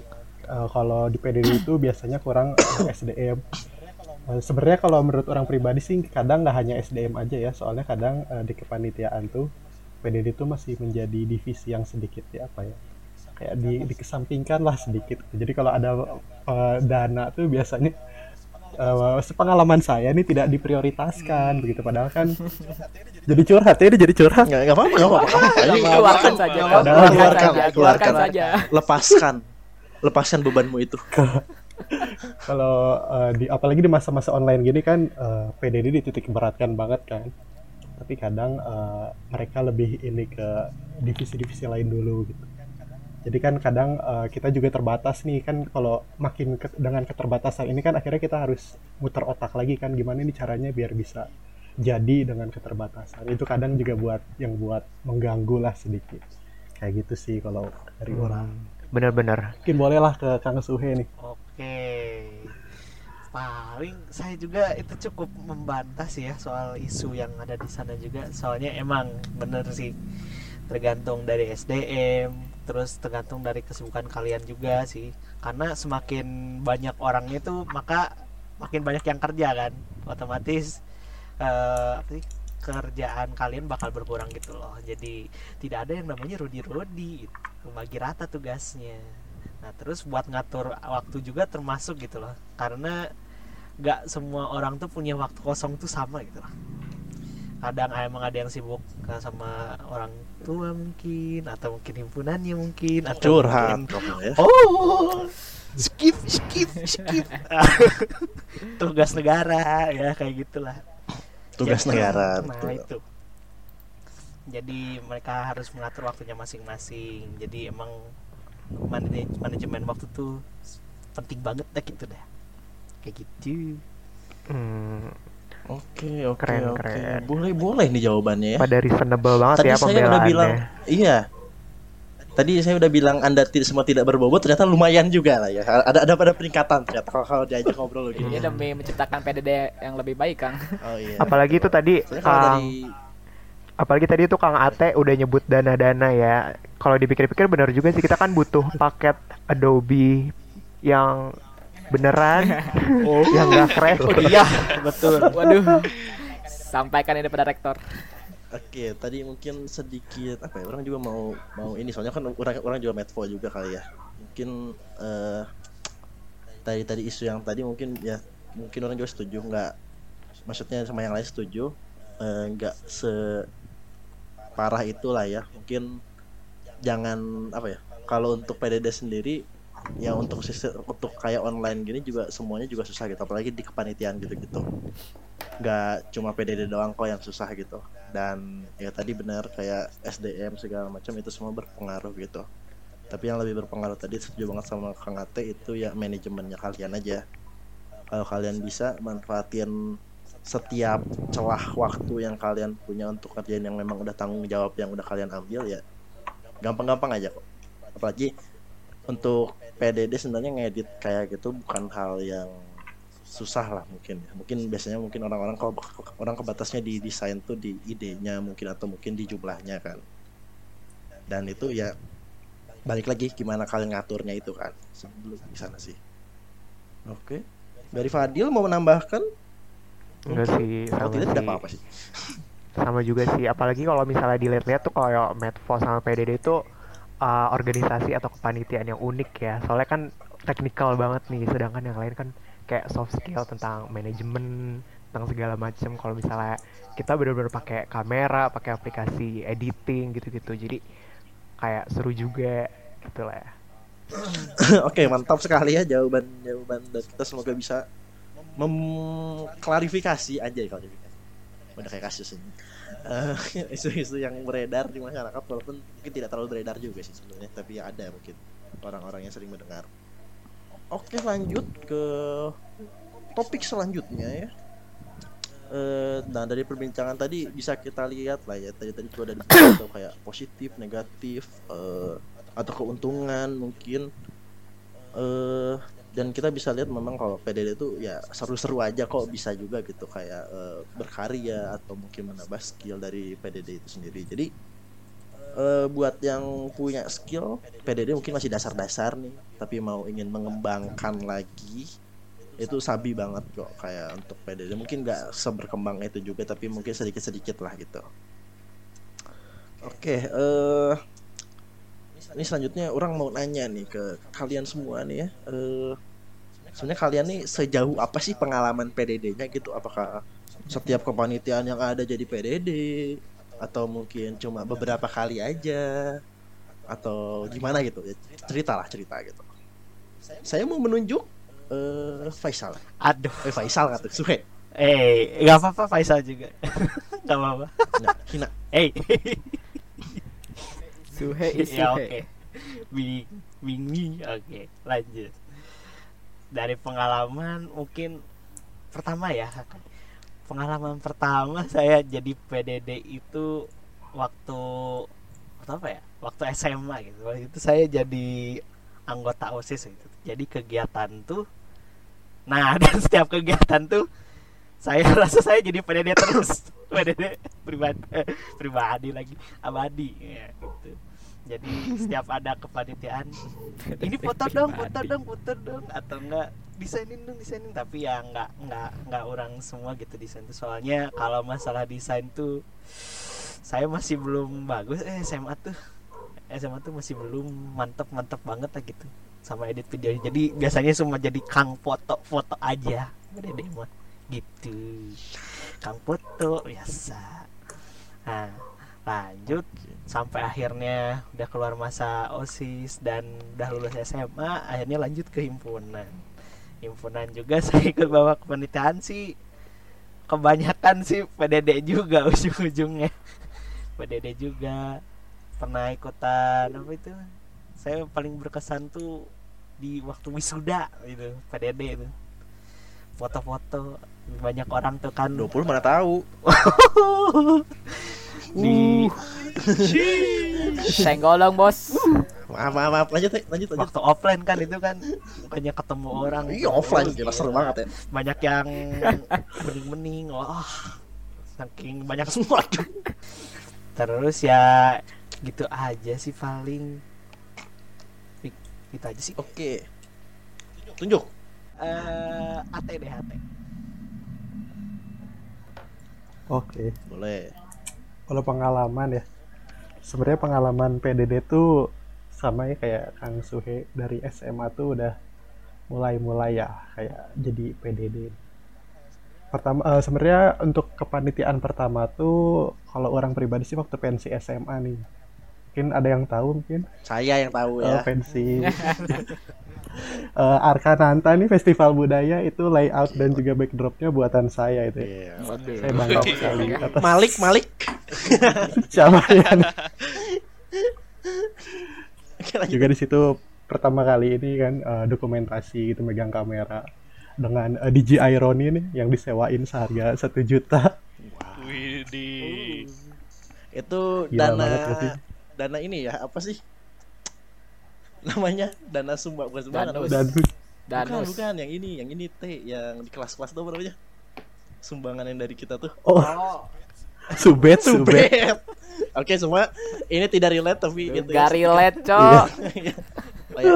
eh, kalau di PDD itu biasanya kurang SDM. Eh, Sebenarnya kalau menurut orang pribadi sih kadang nggak hanya SDM aja ya, soalnya kadang eh, di kepanitiaan tuh PDD itu masih menjadi divisi yang sedikit ya apa ya kayak di dikesampingkan lah sedikit. Jadi kalau ada eh, dana tuh biasanya eh, sepengalaman saya ini tidak diprioritaskan begitu padahal kan jadi curhat ya ini jadi curhat Nggak nggak apa-apa nggak apa-apa. Keluarkan saja. Keluarkan, Keluarkan keluarkan, saja. Keluarkan keluarkan. saja. Lepaskan. Lepaskan bebanmu itu. kalau eh, di apalagi di masa-masa online gini kan eh, PDD dititik beratkan banget kan tapi kadang eh, mereka lebih ini ke divisi-divisi lain dulu gitu jadi kan kadang eh, kita juga terbatas nih kan kalau makin ke- dengan keterbatasan ini kan akhirnya kita harus muter otak lagi kan gimana nih caranya biar bisa jadi dengan keterbatasan itu kadang juga buat yang buat mengganggu lah sedikit kayak gitu sih kalau dari orang Bener-bener. mungkin bolehlah ke Kang Suhe nih Oke. Paling saya juga itu cukup membantah sih ya soal isu yang ada di sana juga. Soalnya emang bener sih tergantung dari SDM, terus tergantung dari kesibukan kalian juga sih. Karena semakin banyak orangnya tuh maka makin banyak yang kerja kan. Otomatis eh, apa kerjaan kalian bakal berkurang gitu loh. Jadi tidak ada yang namanya rodi-rodi, gitu. bagi rata tugasnya. Nah terus buat ngatur waktu juga termasuk gitu loh Karena nggak semua orang tuh punya waktu kosong tuh sama gitu loh Kadang emang ada yang sibuk eh, sama orang tua mungkin Atau mungkin himpunannya mungkin atau Curhat. mungkin- ya. Oh skip skip skip. Tugas negara ya kayak gitulah. Tugas Jadi, negara. Nah betul. itu. Jadi mereka harus mengatur waktunya masing-masing. Jadi emang manaj- manajemen waktu tuh penting banget deh gitu dah. Kayak gitu. Hmm, Oke, oke, Keren, oke. keren. Boleh, boleh nih jawabannya ya. pada reasonable banget Tadi ya saya udah bilang, iya. Tadi saya udah bilang Anda tidak semua tidak berbobot, ternyata lumayan juga lah ya. Ada ada pada peningkatan ternyata kalau, kalau diajak ngobrol Ini gini. demi menciptakan PDD yang lebih baik, Kang. Oh iya. Apalagi itu tadi Kang, dari apalagi tadi itu Kang Ate udah nyebut dana-dana ya. Kalau dipikir-pikir benar juga sih kita kan butuh paket Adobe yang beneran, yang gak crash. oh iya betul Waduh. Sampaikan ini pada rektor. Oke, tadi mungkin sedikit apa ya? Orang juga mau mau ini soalnya kan orang orang juga medfo juga kali ya. Mungkin eh tadi tadi isu yang tadi mungkin ya mungkin orang juga setuju nggak maksudnya sama yang lain setuju eh, nggak se parah itulah ya. Mungkin jangan apa ya? Kalau untuk PDD sendiri ya untuk sistem untuk kayak online gini juga semuanya juga susah gitu apalagi di kepanitiaan gitu-gitu. Nggak cuma PDD doang kok yang susah gitu. Dan ya tadi benar kayak SDM segala macam itu semua berpengaruh gitu. Tapi yang lebih berpengaruh tadi setuju banget sama Kang Ate itu ya manajemennya kalian aja. Kalau kalian bisa manfaatin setiap celah waktu yang kalian punya untuk kerjaan yang memang udah tanggung jawab yang udah kalian ambil ya gampang-gampang aja kok. Apalagi untuk PDD sebenarnya ngedit kayak gitu bukan hal yang susah lah mungkin ya. mungkin biasanya mungkin orang-orang kalau orang kebatasnya di desain tuh di idenya mungkin atau mungkin di jumlahnya kan. Dan itu ya balik lagi gimana kalian ngaturnya itu kan sebelum di sana sih. Oke. Dari Fadil mau menambahkan? Enggak sih, kalau sama tidak tidak sih. apa-apa sih? Sama juga sih, apalagi kalau misalnya dilihat-lihat tuh kalau Medfo sama PDD itu uh, organisasi atau kepanitiaan yang unik ya. Soalnya kan teknikal banget nih, sedangkan yang lain kan kayak soft skill tentang manajemen, tentang segala macam. Kalau misalnya kita benar-benar pakai kamera, pakai aplikasi editing gitu-gitu. Jadi kayak seru juga gitu lah ya. Oke, mantap sekali ya jawaban jawaban dan kita semoga bisa memklarifikasi aja ya klarifikasi. Udah kayak kasus ini. Eh, isu-isu yang beredar di masyarakat walaupun mungkin tidak terlalu beredar juga sih sebenarnya, tapi ya ada mungkin orang-orang yang sering mendengar. Oke, lanjut ke topik selanjutnya ya. Eh, nah dari perbincangan tadi bisa kita lihat lah ya tadi tadi itu ada kayak positif, negatif, eh, atau keuntungan mungkin eh dan kita bisa lihat memang kalau PDD itu ya seru-seru aja kok bisa juga gitu kayak eh, berkarya atau mungkin menambah skill dari PDD itu sendiri. Jadi eh, buat yang punya skill PDD mungkin masih dasar-dasar nih tapi mau ingin mengembangkan lagi itu sabi banget kok kayak untuk PDD mungkin nggak seberkembang itu juga tapi mungkin sedikit-sedikit lah gitu. Oke eh ini selanjutnya orang mau nanya nih ke kalian semua nih ya. Eh sebenarnya kalian nih sejauh apa sih pengalaman PDD-nya gitu? Apakah setiap kepanitiaan yang ada jadi PDD atau mungkin cuma beberapa kali aja atau gimana gitu ya? Ceritalah cerita gitu. Saya mau menunjuk eh Faisal. Aduh. Eh Faisal kata Suhe. Eh, nggak apa-apa Faisal juga. Nggak apa-apa. Nah, Hina. Eh. Suhe is ya Suhe. oke. Bing Bing Bing. Oke, lanjut. Dari pengalaman mungkin pertama ya. Pengalaman pertama saya jadi PDD itu waktu waktu apa ya? Waktu SMA gitu. Waktu itu saya jadi anggota OSIS gitu. Jadi kegiatan tuh Nah, dan setiap kegiatan tuh saya rasa saya jadi PDD terus. PDD pribadi eh, pribadi lagi abadi ya gitu. Jadi setiap ada kepanitiaan ini foto dong, foto dong, foto dong. Atau enggak desainin dong, desainin. Tapi ya enggak enggak enggak orang semua gitu desain tuh. Soalnya kalau masalah desain tuh saya masih belum bagus. Eh SMA tuh SMA tuh masih belum mantep mantep banget lah gitu sama edit video jadi biasanya cuma jadi kang foto foto aja dede mah gitu. Kang foto biasa. Nah lanjut sampai akhirnya udah keluar masa osis dan udah lulus SMA akhirnya lanjut ke himpunan. Himpunan juga saya ikut bawa kepanitiaan sih. Kebanyakan sih PDD juga ujung-ujungnya. PDD juga pernah ikutan apa itu? Saya paling berkesan tuh di waktu wisuda gitu PDD itu. Foto-foto banyak orang tuh kan. 20 mana tahu. di Senggol dong bos. Maaf, maaf, maaf. Lanjut, eh. lanjut, lanjut. waktu offline kan itu kan bukannya ketemu orang Iya offline jelas seru banget ya. banyak yang mening-mening wah saking banyak Semua. terus ya gitu aja sih paling Dik, gitu aja sih Oke. Tunjuk. eh AT deh AT Oke. Boleh. Kalau pengalaman ya, sebenarnya pengalaman PDD tuh sama ya kayak Kang Suhe dari SMA tuh udah mulai-mulai ya kayak jadi PDD. Pertama eh, sebenarnya untuk kepanitiaan pertama tuh kalau orang pribadi sih waktu pensi SMA nih. Mungkin ada yang tahu mungkin Saya yang tahu eh, ya. pensi Eh, Arkananta nih festival budaya itu layout dan juga backdropnya buatan saya itu. ya. Iya. Saya bangga sekali atas Malik, Malik. siapa lanjut. juga di situ pertama kali ini kan eh, dokumentasi gitu megang kamera dengan eh, DJ Irony nih yang disewain seharga satu juta. Widih. Itu Gila dana banget sih? dana ini ya apa sih? Namanya dana sumbang bukan sumbangan apa Danus. Bukan, bukan yang ini, yang ini T yang di kelas-kelas tuh apa namanya? Sumbangan yang dari kita tuh. oh, subet, subet. Subet. Oke, semua ini tidak relate tapi gitu Gak ya. relate, cok. Oh ya,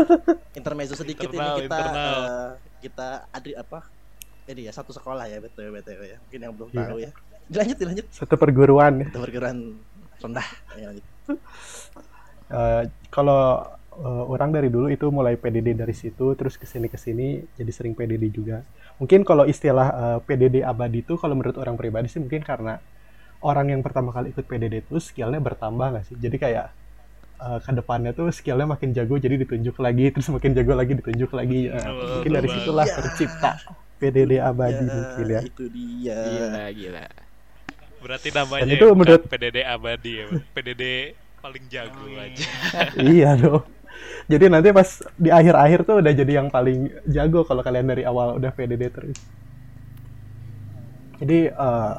intermezzo sedikit Internal, ini kita internal. eh, kita adri apa? Ini ya satu sekolah ya betul betul ya. Mungkin yang belum Iya. tahu ya. Dilanjut dilanjut. Satu perguruan. Kita perguruan rendah. Ya, lanjut. Eh, kalau eh, orang dari dulu itu mulai PDD dari situ, terus ke sini ke sini jadi sering PDD juga. Mungkin kalau istilah eh, PDD abadi itu kalau menurut orang pribadi sih mungkin karena orang yang pertama kali ikut PDD itu skillnya bertambah nggak sih? Jadi kayak eh, ke depannya tuh skillnya makin jago jadi ditunjuk lagi, terus makin jago lagi ditunjuk lagi. Nah, Betul mungkin dari situlah Ya. tercipta PDD abadi Ya, mungkin ya. Itu dia. Gila, gila. Berarti namanya itu bukan menurut- PDD abadi ya. PDD paling jago aja. iya dong. Jadi nanti pas di akhir-akhir tuh udah jadi yang paling jago kalau kalian dari awal udah PDD terus. Jadi eh,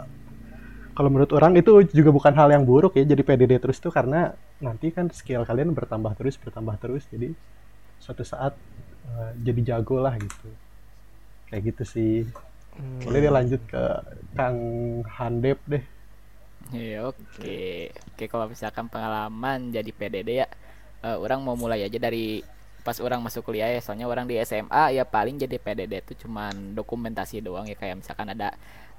kalau menurut orang itu juga bukan hal yang buruk ya jadi PDD terus tuh karena nanti kan skill kalian bertambah terus bertambah terus jadi suatu saat eh, jadi jago lah gitu. Kayak gitu sih. Boleh dia lanjut ke Kang Handep deh. Iya, oke. Oke, kalau misalkan pengalaman jadi PDD ya, eh, orang mau mulai aja dari pas orang masuk kuliah ya. Soalnya orang di SMA ya paling jadi PDD itu cuman dokumentasi doang ya kayak misalkan ada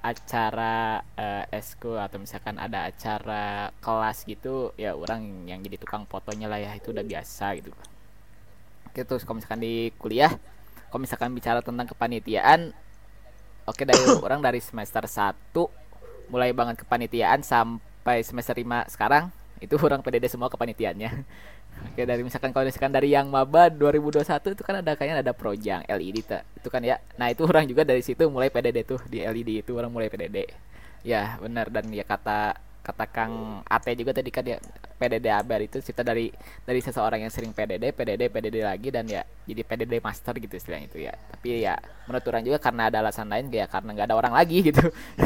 acara eskul atau misalkan ada acara kelas gitu ya orang yang jadi tukang fotonya lah ya itu udah biasa gitu. Oke, terus kalau misalkan di kuliah, kalau misalkan bicara tentang kepanitiaan, oke dari orang dari semester 1 mulai banget kepanitiaan sampai semester 5 sekarang itu orang PDD semua kepanitiaannya. Oke dari misalkan kalau misalkan dari yang maba 2021 itu kan ada kayaknya ada projang LED ta- itu kan ya. Nah itu orang juga dari situ mulai PDD tuh di LED itu orang mulai PDD ya benar. Dan ya kata kata Kang Ate juga tadi kan ya PDD Abar itu cerita dari dari seseorang yang sering PDD PDD PDD lagi dan ya jadi PDD master gitu istilahnya itu ya. Tapi ya menurut orang juga karena ada alasan lain kayak karena nggak ada orang lagi gitu.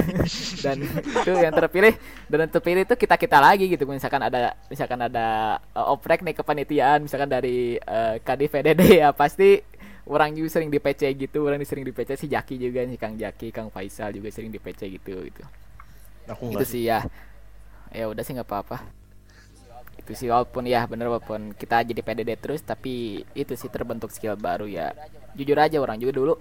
Dan itu yang terpilih dan yang terpilih itu kita kita lagi gitu. Misalkan ada misalkan ada uh, oprek nih kepanitiaan misalkan dari uh, KD PDD ya pasti orang juga sering di PC gitu orang sering di PC si Jaki juga nih Kang Jaki Kang Faisal juga sering di PC gitu gitu. Aku itu sih ya ya udah sih nggak apa-apa. Itu sih walaupun ya bener walaupun kita jadi PDD terus tapi itu sih terbentuk skill baru ya. Jujur aja orang juga dulu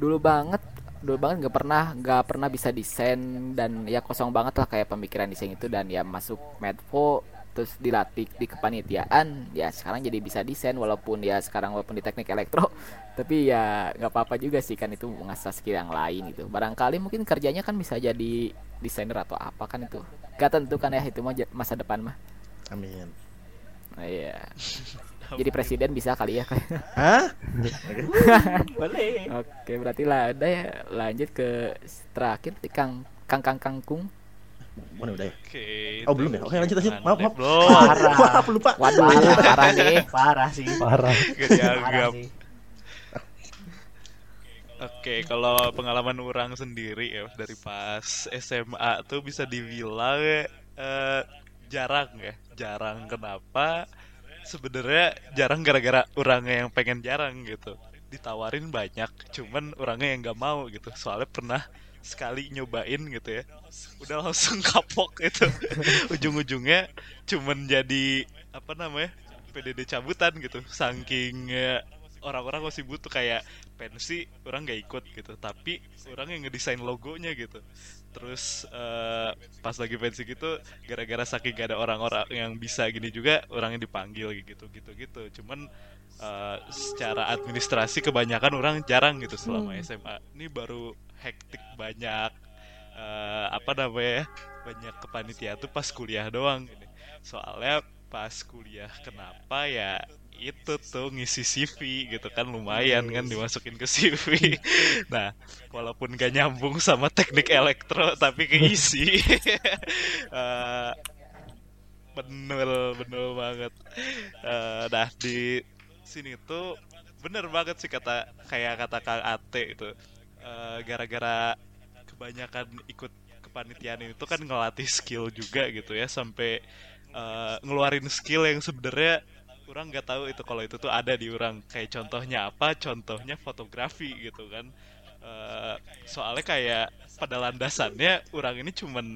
dulu banget dulu banget nggak pernah nggak pernah bisa desain dan ya kosong banget lah kayak pemikiran desain itu dan ya masuk medvo terus dilatih di kepanitiaan ya sekarang jadi bisa desain walaupun ya sekarang walaupun di teknik elektro tapi ya nggak apa-apa juga sih kan itu mengasah skill yang lain gitu. Barangkali mungkin kerjanya kan bisa jadi desainer atau apa kan itu. Gak tentu kan ya itu mah masa depan mah. Amin. Nah, iya. Jadi presiden bisa kali ya Hah? Boleh. oke berarti lah ada ya. Lanjut ke terakhir kang kang kang kangkung Mana udah ya? Oke. Oh, belum ya? Oke, lanjut, lanjut. Maaf, maaf. Belum. Parah. Maaf lupa. waduh parah nih Parah sih. Parah. Gak Parah dianggap. Oke, kalau pengalaman orang sendiri ya dari pas SMA tuh bisa dibilang eh, jarang ya, jarang kenapa? Sebenarnya jarang gara-gara orangnya yang pengen jarang gitu. Ditawarin banyak, cuman orangnya yang nggak mau gitu. Soalnya pernah sekali nyobain gitu ya, udah langsung kapok itu. Ujung-ujungnya cuman jadi apa namanya PDD cabutan gitu, saking eh, orang-orang masih butuh kayak pensi orang nggak ikut gitu. Tapi orang yang ngedesain logonya gitu. Terus eh, pas lagi pensi gitu gara-gara saking gak ada orang-orang yang bisa gini juga orang yang dipanggil gitu gitu gitu. Cuman eh, secara administrasi kebanyakan orang jarang gitu selama SMA ini baru hektik banyak eh, apa namanya banyak kepanitiaan tuh pas kuliah doang gini. soalnya pas kuliah kenapa ya itu tuh ngisi CV gitu kan lumayan kan dimasukin ke CV nah walaupun gak nyambung sama teknik elektro tapi keisi Eh, bener bener banget. Eh, nah di sini tuh bener banget sih kata kayak kata Kang Ate itu eh, gara-gara kebanyakan ikut kepanitiaan itu kan ngelatih skill juga gitu ya sampai eh, ngeluarin skill yang sebenarnya orang nggak tahu itu kalau itu tuh ada di orang. Kayak contohnya apa? Contohnya fotografi gitu kan. Eh, soalnya kayak pada landasannya orang ini cuman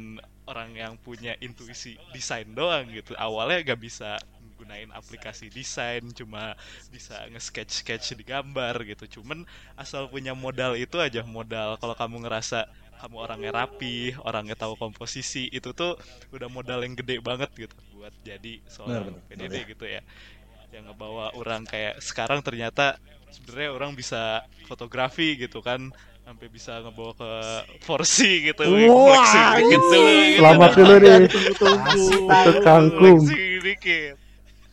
orang yang punya intuisi desain doang gitu. Awalnya gak bisa gunain aplikasi desain cuma bisa nge-sketch sketch di gambar gitu cuman asal punya modal itu aja modal kalau kamu ngerasa kamu orangnya rapi orangnya tahu komposisi itu tuh udah modal yang gede banget gitu buat jadi seorang benar, PDD ya. gitu ya yang ngebawa orang kayak sekarang ternyata sebenarnya orang bisa fotografi gitu kan sampai bisa ngebawa ke Forsi gitu Wah, dikit dulu gitu. Selamat dulu nih Tunggu. untuk kangkung. Flexing dikit.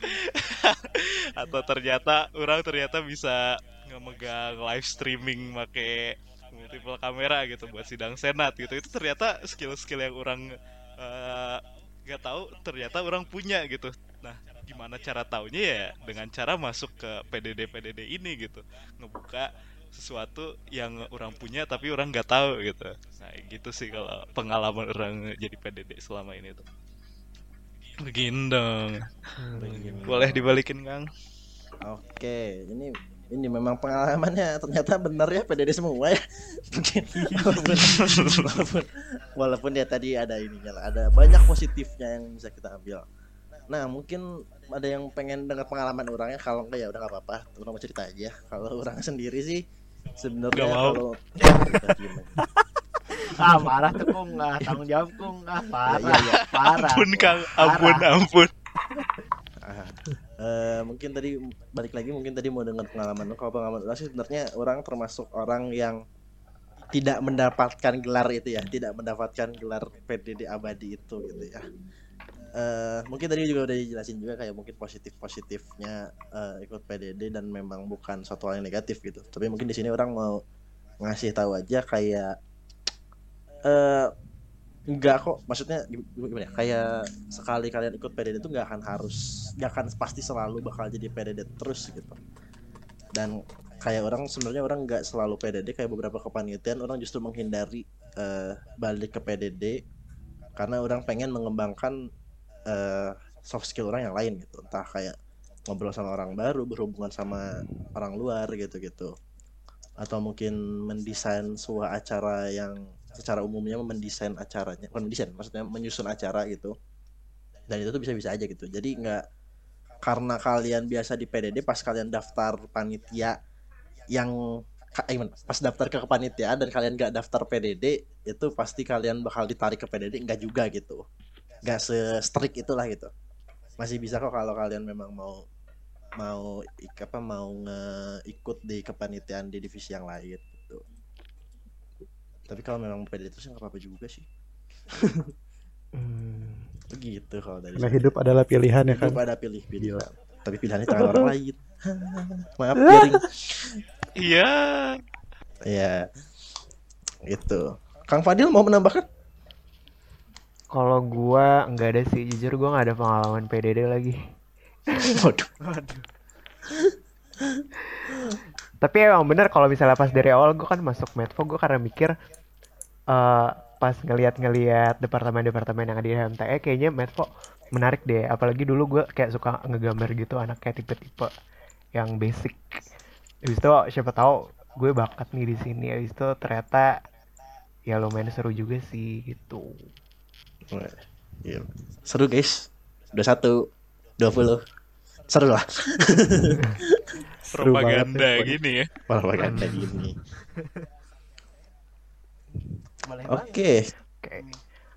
atau ternyata orang ternyata bisa ngemegang live streaming make multiple kamera gitu buat sidang senat gitu. Itu ternyata skill-skill yang orang nggak tahu ternyata orang punya gitu. Nah gimana cara taunya ya dengan cara masuk ke PDD PDD ini gitu. Ngebuka sesuatu yang orang punya tapi orang nggak tahu gitu. Nah gitu sih kalau pengalaman orang jadi PDD selama ini tuh begini dong boleh dibalikin kang Oke, ini ini memang pengalamannya ternyata benar ya PDD semua ya. Mungkin walaupun, walaupun walaupun ya tadi ada ininya lah, ada banyak positifnya yang bisa kita ambil. Nah, mungkin ada yang pengen dengar pengalaman orangnya kalau enggak ya udah nggak apa-apa, orang mau cerita aja. Kalau orang sendiri sih sebenarnya kalau. Ah marah tuh kung ah tanggung jawab kung ah parah Iya, iya. parah ampun kang ampun ampun. Eh, mungkin tadi balik lagi mungkin tadi mau dengar pengalaman lu. Kalau pengalaman orang sih sebenarnya orang termasuk orang yang tidak mendapatkan gelar itu ya, tidak mendapatkan gelar PDD abadi itu gitu ya. Eh, mungkin tadi juga udah dijelasin juga kayak mungkin positif positifnya ikut PDD dan memang bukan suatu hal yang negatif gitu. Tapi mungkin di sini orang mau ngasih tahu aja kayak eh enggak kok. Maksudnya gim- gimana ya? Kayak sekali kalian ikut PDD itu nggak akan harus nggak akan pasti selalu bakal jadi PDD terus gitu. Dan kayak orang sebenarnya orang nggak selalu PDD kayak beberapa kepanitiaan orang justru menghindari eh, balik ke PDD karena orang pengen mengembangkan eh, soft skill orang yang lain gitu. Entah kayak ngobrol sama orang baru berhubungan sama orang luar gitu gitu atau mungkin mendesain sebuah acara yang secara umumnya mendesain acaranya bukan mendesain maksudnya menyusun acara gitu. Dan itu tuh bisa-bisa aja gitu. Jadi nggak karena kalian biasa di PDD pas kalian daftar panitia yang eh, pas daftar ke kepanitiaan dan kalian nggak daftar PDD itu pasti kalian bakal ditarik ke PDD nggak juga gitu. Nggak se strict itulah gitu. Masih bisa kok kalau kalian memang mau mau apa mau ikut di kepanitiaan di divisi yang lain tapi kalau memang PDD terus nggak apa-apa juga sih. Hmm. begitu kalau dari Karena saya. hidup adalah pilihan ya kan. hidup ada pilih pilihan tapi pilihannya tangan orang lain. Maaf garing iya. Ya itu Kang Fadil mau menambahkan? Kalau gua nggak ada sih, jujur gua nggak ada pengalaman PDD lagi. waduh waduh Tapi emang bener kalau misalnya pas dari awal gua kan masuk Medfo gua karena mikir eh pas ngeliat-ngeliat departemen-departemen yang ada di HMTE kayaknya Medfo menarik deh. Apalagi dulu gua kayak suka ngegambar gitu anaknya tipe-tipe yang basic. Habis itu siapa tahu gue bakat nih di sini. Habis itu ternyata ya lumayan seru juga sih gitu. Iya. seru guys udah satu dua puluh seru lah Seru banget propaganda ya, gini ya. Propaganda gini. Boleh oke. Oke.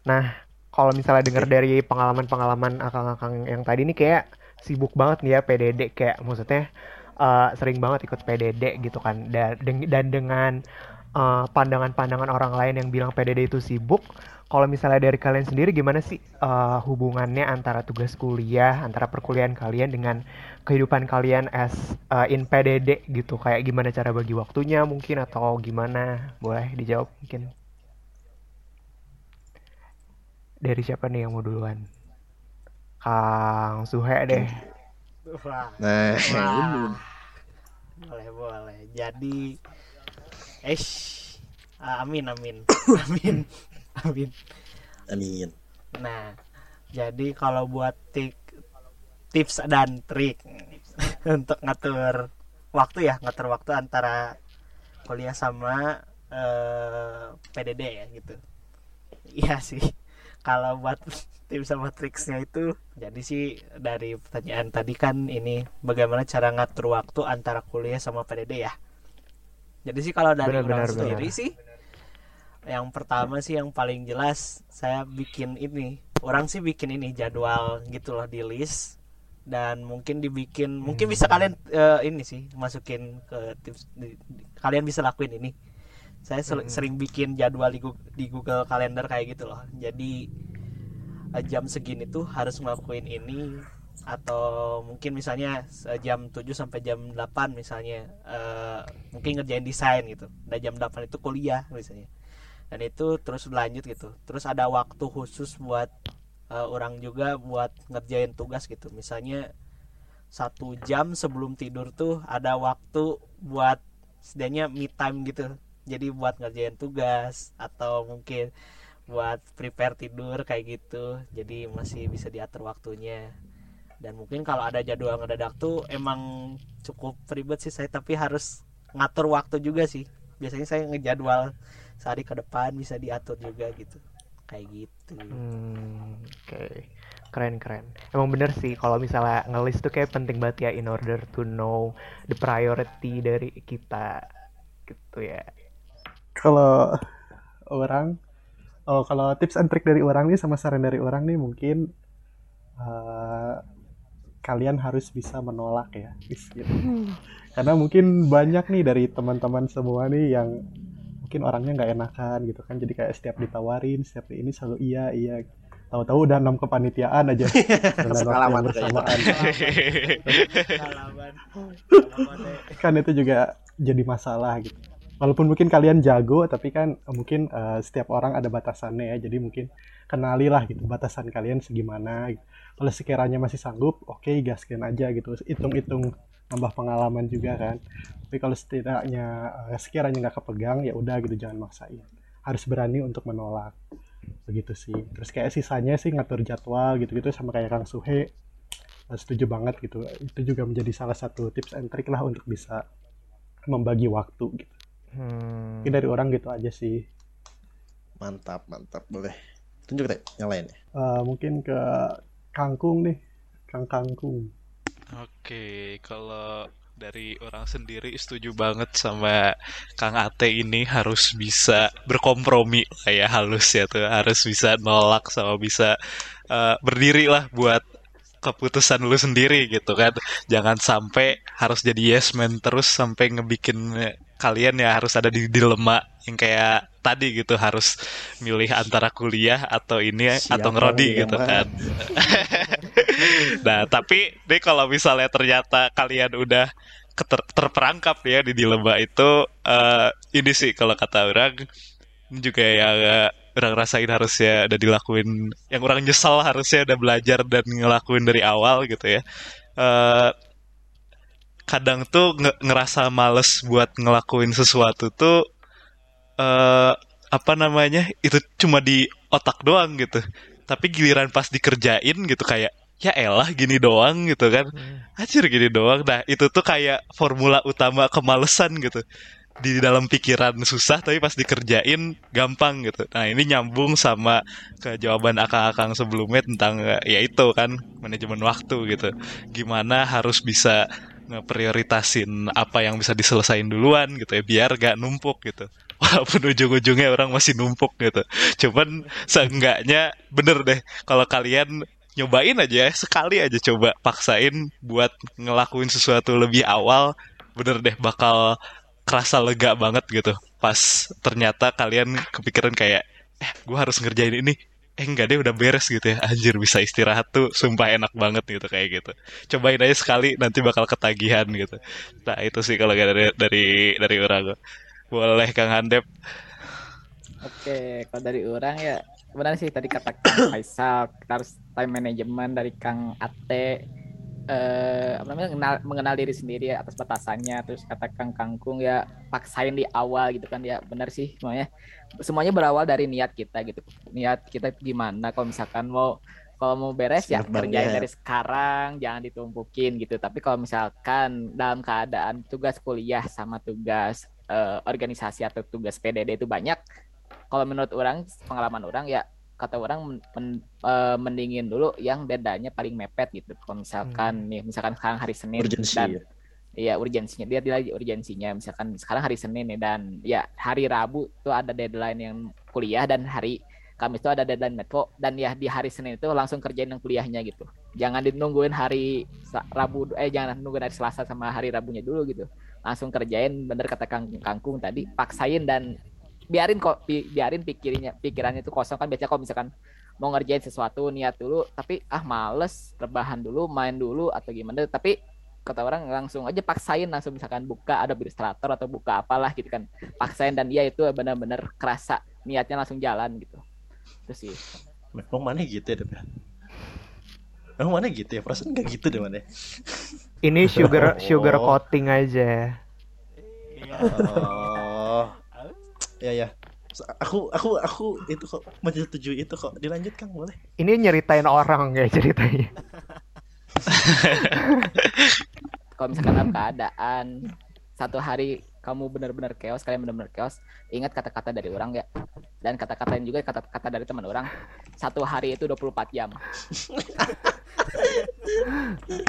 Nah, kalau misalnya dengar dari pengalaman-pengalaman akang-akang yang tadi nih kayak sibuk banget nih ya PDD kayak maksudnya eh, sering banget ikut PDD gitu kan. Dan, dan dengan eh, pandangan-pandangan orang lain yang bilang PDD itu sibuk kalau misalnya dari kalian sendiri gimana sih eh, hubungannya antara tugas kuliah antara perkuliahan kalian dengan kehidupan kalian as eh, in PDD gitu. Kayak gimana cara bagi waktunya mungkin atau gimana? Boleh dijawab mungkin. Dari siapa nih yang mau duluan? Kang Suhe deh. wah. Nah Wah. boleh boleh. Jadi eh amin amin. Amin. Amin. Amin. Nah, jadi kalau buat tik, tips dan trik untuk ngatur waktu ya, ngatur waktu antara kuliah sama eh, PDD ya gitu. Iya sih. Kalau buat tips sama triksnya itu, jadi sih dari pertanyaan tadi kan ini bagaimana cara ngatur waktu antara kuliah sama PDD ya. Jadi sih kalau dari Benar, benar, sendiri benar. sih yang pertama sih yang paling jelas saya bikin ini orang sih bikin ini jadwal gitu loh di list dan mungkin dibikin mungkin bisa kalian eh, ini sih masukin ke tips di- di- kalian bisa lakuin ini. Saya sel- sering bikin jadwal di Google, di Google Calendar kayak gitu loh. Jadi eh, jam segini tuh harus ngelakuin ini atau mungkin misalnya jam 7 sampai jam 8 misalnya eh, mungkin ngerjain desain gitu. Dan jam 8 itu kuliah misalnya dan itu terus berlanjut gitu. Terus ada waktu khusus buat eh, orang juga buat ngerjain tugas gitu. Misalnya satu jam sebelum tidur tuh ada waktu buat setidaknya me time gitu. Jadi buat ngerjain tugas atau mungkin buat prepare tidur kayak gitu. Jadi masih bisa diatur waktunya. Dan mungkin kalau ada jadwal ngedadak tuh emang cukup ribet sih saya tapi harus ngatur waktu juga sih. Biasanya saya ngejadwal sehari ke depan bisa diatur juga gitu kayak gitu Hmm, oke. Keren keren. Emang bener sih kalau misalnya ngelis tuh kayak penting banget ya in order to know the priority dari kita gitu ya. Kalau orang, oh kalau tips and trick dari orang nih sama saran dari orang nih mungkin eh, kalian harus bisa menolak ya, gitu. Karena mungkin banyak nih dari teman-teman semua nih yang mungkin orangnya nggak enakan gitu kan, jadi kayak setiap ditawarin, setiap ini selalu iya iya. Tahu-tahu udah enam kepanitiaan aja Pengalaman bersamaan. kan itu juga jadi masalah gitu. Walaupun mungkin kalian jago, tapi kan eh, mungkin eh, setiap orang ada batasannya ya. Jadi mungkin kenalilah gitu batasan kalian segimana. gitu. Kalau sekiranya masih sanggup, oke gaskin aja gitu. Hitung-hitung nambah pengalaman juga kan. Tapi kalau setidaknya eh, sekiranya nggak kepegang, ya udah gitu jangan maksain. Harus berani untuk menolak. Begitu sih. Terus kayak sisanya sih ngatur jadwal gitu-gitu sama kayak Kang Suhe. Eh, Setuju banget gitu. Itu juga menjadi salah satu tips and trick lah untuk bisa membagi waktu gitu. Hmm. Mungkin dari orang gitu aja sih. Mantap, mantap. Boleh. Tunjuk deh yang lain. Eh, mungkin ke Kangkung nih, Kang Kangkung. Oke, kalau dari orang sendiri setuju banget sama Kang Ate ini harus bisa berkompromi lah ya halus ya tuh. Harus bisa nolak sama bisa eh, berdiri lah buat keputusan lu sendiri gitu kan. Jangan sampai harus jadi yes man terus sampai ngebikin kalian ya harus ada di dilema yang kayak tadi gitu harus milih antara kuliah atau ini atau Siapa ngerodi yang gitu kan nah tapi deh kalau misalnya ternyata kalian udah keter- terperangkap ya di dilema itu eh, ini sih kalau kata orang juga yang eh, orang rasain harusnya udah dilakuin yang orang nyesel harusnya udah belajar dan ngelakuin dari awal gitu ya. Eh, kadang tuh nge- ngerasa males buat ngelakuin sesuatu tuh eh apa namanya itu cuma di otak doang gitu. Tapi giliran pas dikerjain gitu kayak ya elah gini doang gitu kan. Anjir gini doang. Nah itu tuh kayak formula utama kemalesan gitu. Di dalam pikiran susah tapi pas dikerjain gampang gitu. Nah ini nyambung sama ke jawaban akang-akang sebelumnya tentang eh, ya itu kan manajemen waktu gitu. Gimana harus bisa ngeprioritasin apa yang bisa diselesain duluan gitu ya biar gak numpuk gitu. Walaupun ujung-ujungnya orang masih numpuk gitu. Cuman seenggaknya bener deh kalau kalian nyobain aja ya, sekali aja coba paksain buat ngelakuin sesuatu lebih awal bener deh bakal kerasa lega banget gitu. Pas ternyata kalian kepikiran kayak eh gue harus ngerjain ini. Eh enggak deh udah beres gitu ya. Anjir bisa istirahat tuh sumpah enak banget gitu kayak gitu. Cobain aja sekali nanti bakal ketagihan gitu. Nah itu sih kalau dari dari dari orang. Boleh Kang Handep. Oke, kalau dari orang ya benar sih tadi kata Kang Faisal kita harus time management dari Kang Ate eh apa namanya mengenal, mengenal diri sendiri atas batasannya. Terus katakan kangkung ya paksain di awal gitu kan ya benar sih semuanya. Semuanya berawal dari niat kita gitu. Niat kita gimana kalau misalkan mau kalau mau beres ya Siap, Bang, kerjain ya. dari sekarang jangan ditumpukin gitu. Tapi kalau misalkan dalam keadaan tugas kuliah sama tugas eh, organisasi atau tugas PDD itu banyak kalau menurut orang pengalaman orang ya kata orang men- men- eh, mendingin dulu yang deadline-nya paling mepet gitu kalau misalkan nih misalkan sekarang hari Senin urgensi dan ya. Iya urgensinya dia lagi urgensinya misalkan sekarang hari Senin nih dan ya hari Rabu tuh ada deadline yang kuliah dan hari Kamis tuh ada deadline metro dan ya di hari Senin itu langsung kerjain yang kuliahnya gitu. Jangan dinungguin hari Rabu eh jangan nungguin hari Selasa sama hari Rabunya dulu gitu. Langsung kerjain bener kata Kang Kangkung tadi paksain dan biarin kok pi- biarin pikirnya pikirannya itu kosong kan biasanya kalau misalkan mau ngerjain sesuatu niat dulu tapi ah males rebahan dulu main dulu atau gimana tapi kata orang langsung aja paksain langsung misalkan buka ada Illustrator atau buka apalah gitu kan paksain dan dia itu benar-benar kerasa niatnya langsung jalan gitu itu sih Emang mana gitu ya Dep, ya? Mana gitu ya? Perasaan nggak gitu deh mana. Ini sugar sugar Oh. coating aja. Oh. Ya ya. Aku aku aku itu kok menyetujui itu kok. Dilanjutkan boleh. Ini nyeritain orang ya ceritanya. kalau misalkan dalam keadaan satu hari kamu benar-benar chaos kalian benar-benar chaos ingat kata-kata dari orang ya dan kata-kata yang juga kata-kata dari teman orang satu hari itu 24 jam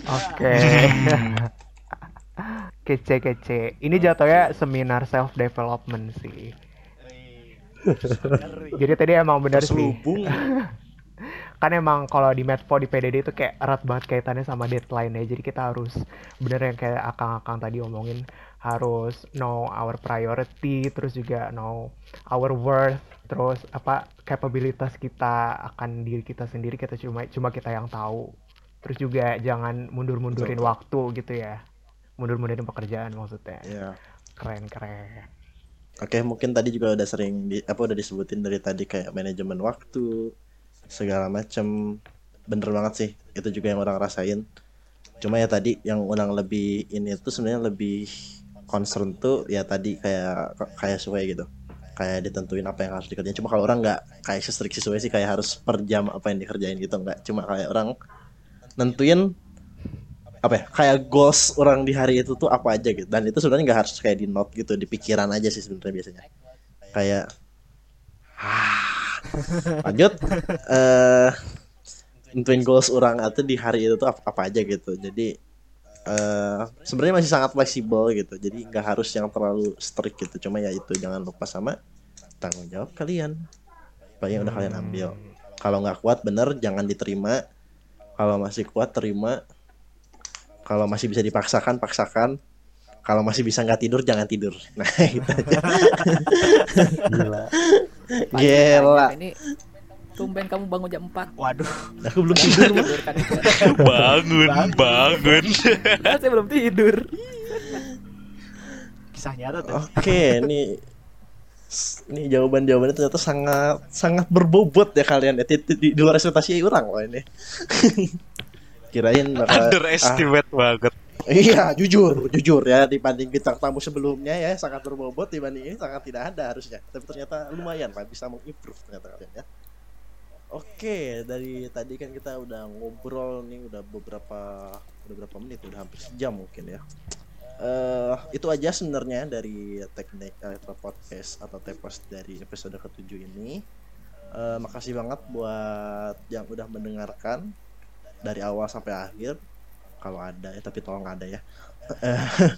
Oke. kece kece. Ini jatuhnya seminar self development sih. Jadi tadi emang benar sih. Kan emang kalau di Medpo di PDD itu kayak erat banget kaitannya sama deadline ya. Jadi kita harus bener yang kayak akang-akang tadi omongin harus know our priority, terus juga know our worth, terus apa kapabilitas kita akan diri kita sendiri kita cuma cuma kita yang tahu. Terus juga jangan mundur-mundurin waktu gitu ya. Mundur-mundurin pekerjaan maksudnya. Ya. Keren keren. Oke, mungkin tadi juga udah sering di, apa udah disebutin dari tadi kayak manajemen waktu segala macem. Bener banget sih itu juga yang orang rasain. Cuma ya tadi yang orang lebih ini tuh sebenarnya lebih concern tuh ya tadi kayak kayak sesuai gitu. Kayak ditentuin apa yang harus dikerjain. Cuma kalau orang nggak kayak sestrik sesuai sih kayak harus per jam apa yang dikerjain gitu nggak. Cuma kayak orang nentuin apa ya kayak goals orang di hari itu tuh apa aja gitu. Dan itu sebenarnya nggak harus kayak di note gitu di pikiran aja sih sebenarnya biasanya. Kayak lanjut. Eh nentuin goals orang atau di hari itu tuh apa, apa aja gitu. Jadi eh sebenarnya masih sangat fleksibel gitu. Jadi nggak harus yang terlalu strict gitu. Cuma ya itu jangan lupa sama tanggung jawab kalian. Apa yang udah kalian ambil. Kalau nggak kuat bener jangan diterima. Kalau masih kuat terima kalau masih bisa dipaksakan paksakan. Kalau masih bisa nggak tidur jangan tidur. Nah gitu aja. Gila. gila. Ini tumben kamu bangun jam 4 Waduh, aku belum tidur Mas. tidur kan bangun bangun. saya belum tidur. Kisah nyata tuh. oke ini ini jawaban jawabannya ternyata sangat sangat berbobot ya kalian. Ya di, di, di luar ekspektasi orang loh ini kirain bakal underestimate banget. Ah, iya jujur jujur ya dibanding bintang tamu sebelumnya ya sangat berbobot dibanding ini sangat tidak ada harusnya. Tapi ternyata lumayan lah bisa mengimprove ternyata kalian ya. Oke, dari tadi kan kita udah ngobrol nih udah beberapa udah berapa menit udah hampir sejam mungkin ya. eh itu aja sebenarnya dari teknik elektro podcast atau tepos dari episode ketujuh ini. Eh, makasih banget buat yang udah mendengarkan dari awal sampai akhir. Kalau ada ya, tapi tolong ada ya.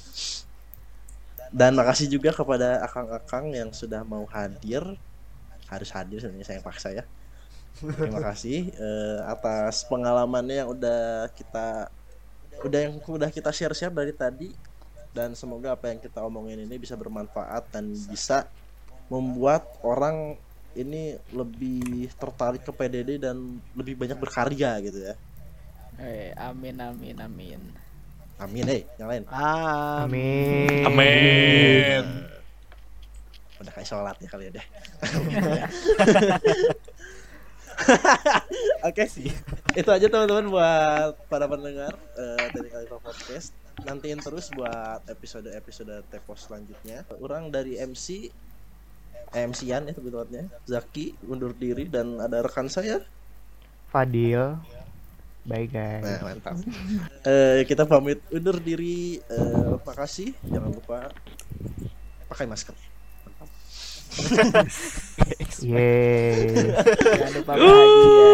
Dan makasih juga kepada akang-akang yang sudah mau hadir. Harus hadir sebenarnya saya paksa ya. Terima kasih eh, atas pengalamannya yang udah kita udah yang udah kita share-share dari tadi dan semoga apa yang kita omongin ini bisa bermanfaat dan bisa membuat orang ini lebih tertarik ke PDD dan lebih banyak berkarya gitu ya. Eh, amin amin amin Amin eh, yang lain. Amin. amin Udah kayak sholat ya kali ya deh. Oke sih. Itu aja teman-teman buat para pendengar eh, dari Kalifa Podcast. Nantiin terus buat episode-episode Tepos selanjutnya. Orang dari MC eh, MC-an ya sebetulnya Zaki undur diri dan ada rekan saya. Fadil. Bye guys. Nah, mantap. Eh, kita pamit undur diri. Eh, makasih. Jangan lupa pakai masker. Yeay. Jangan lupa bahagia.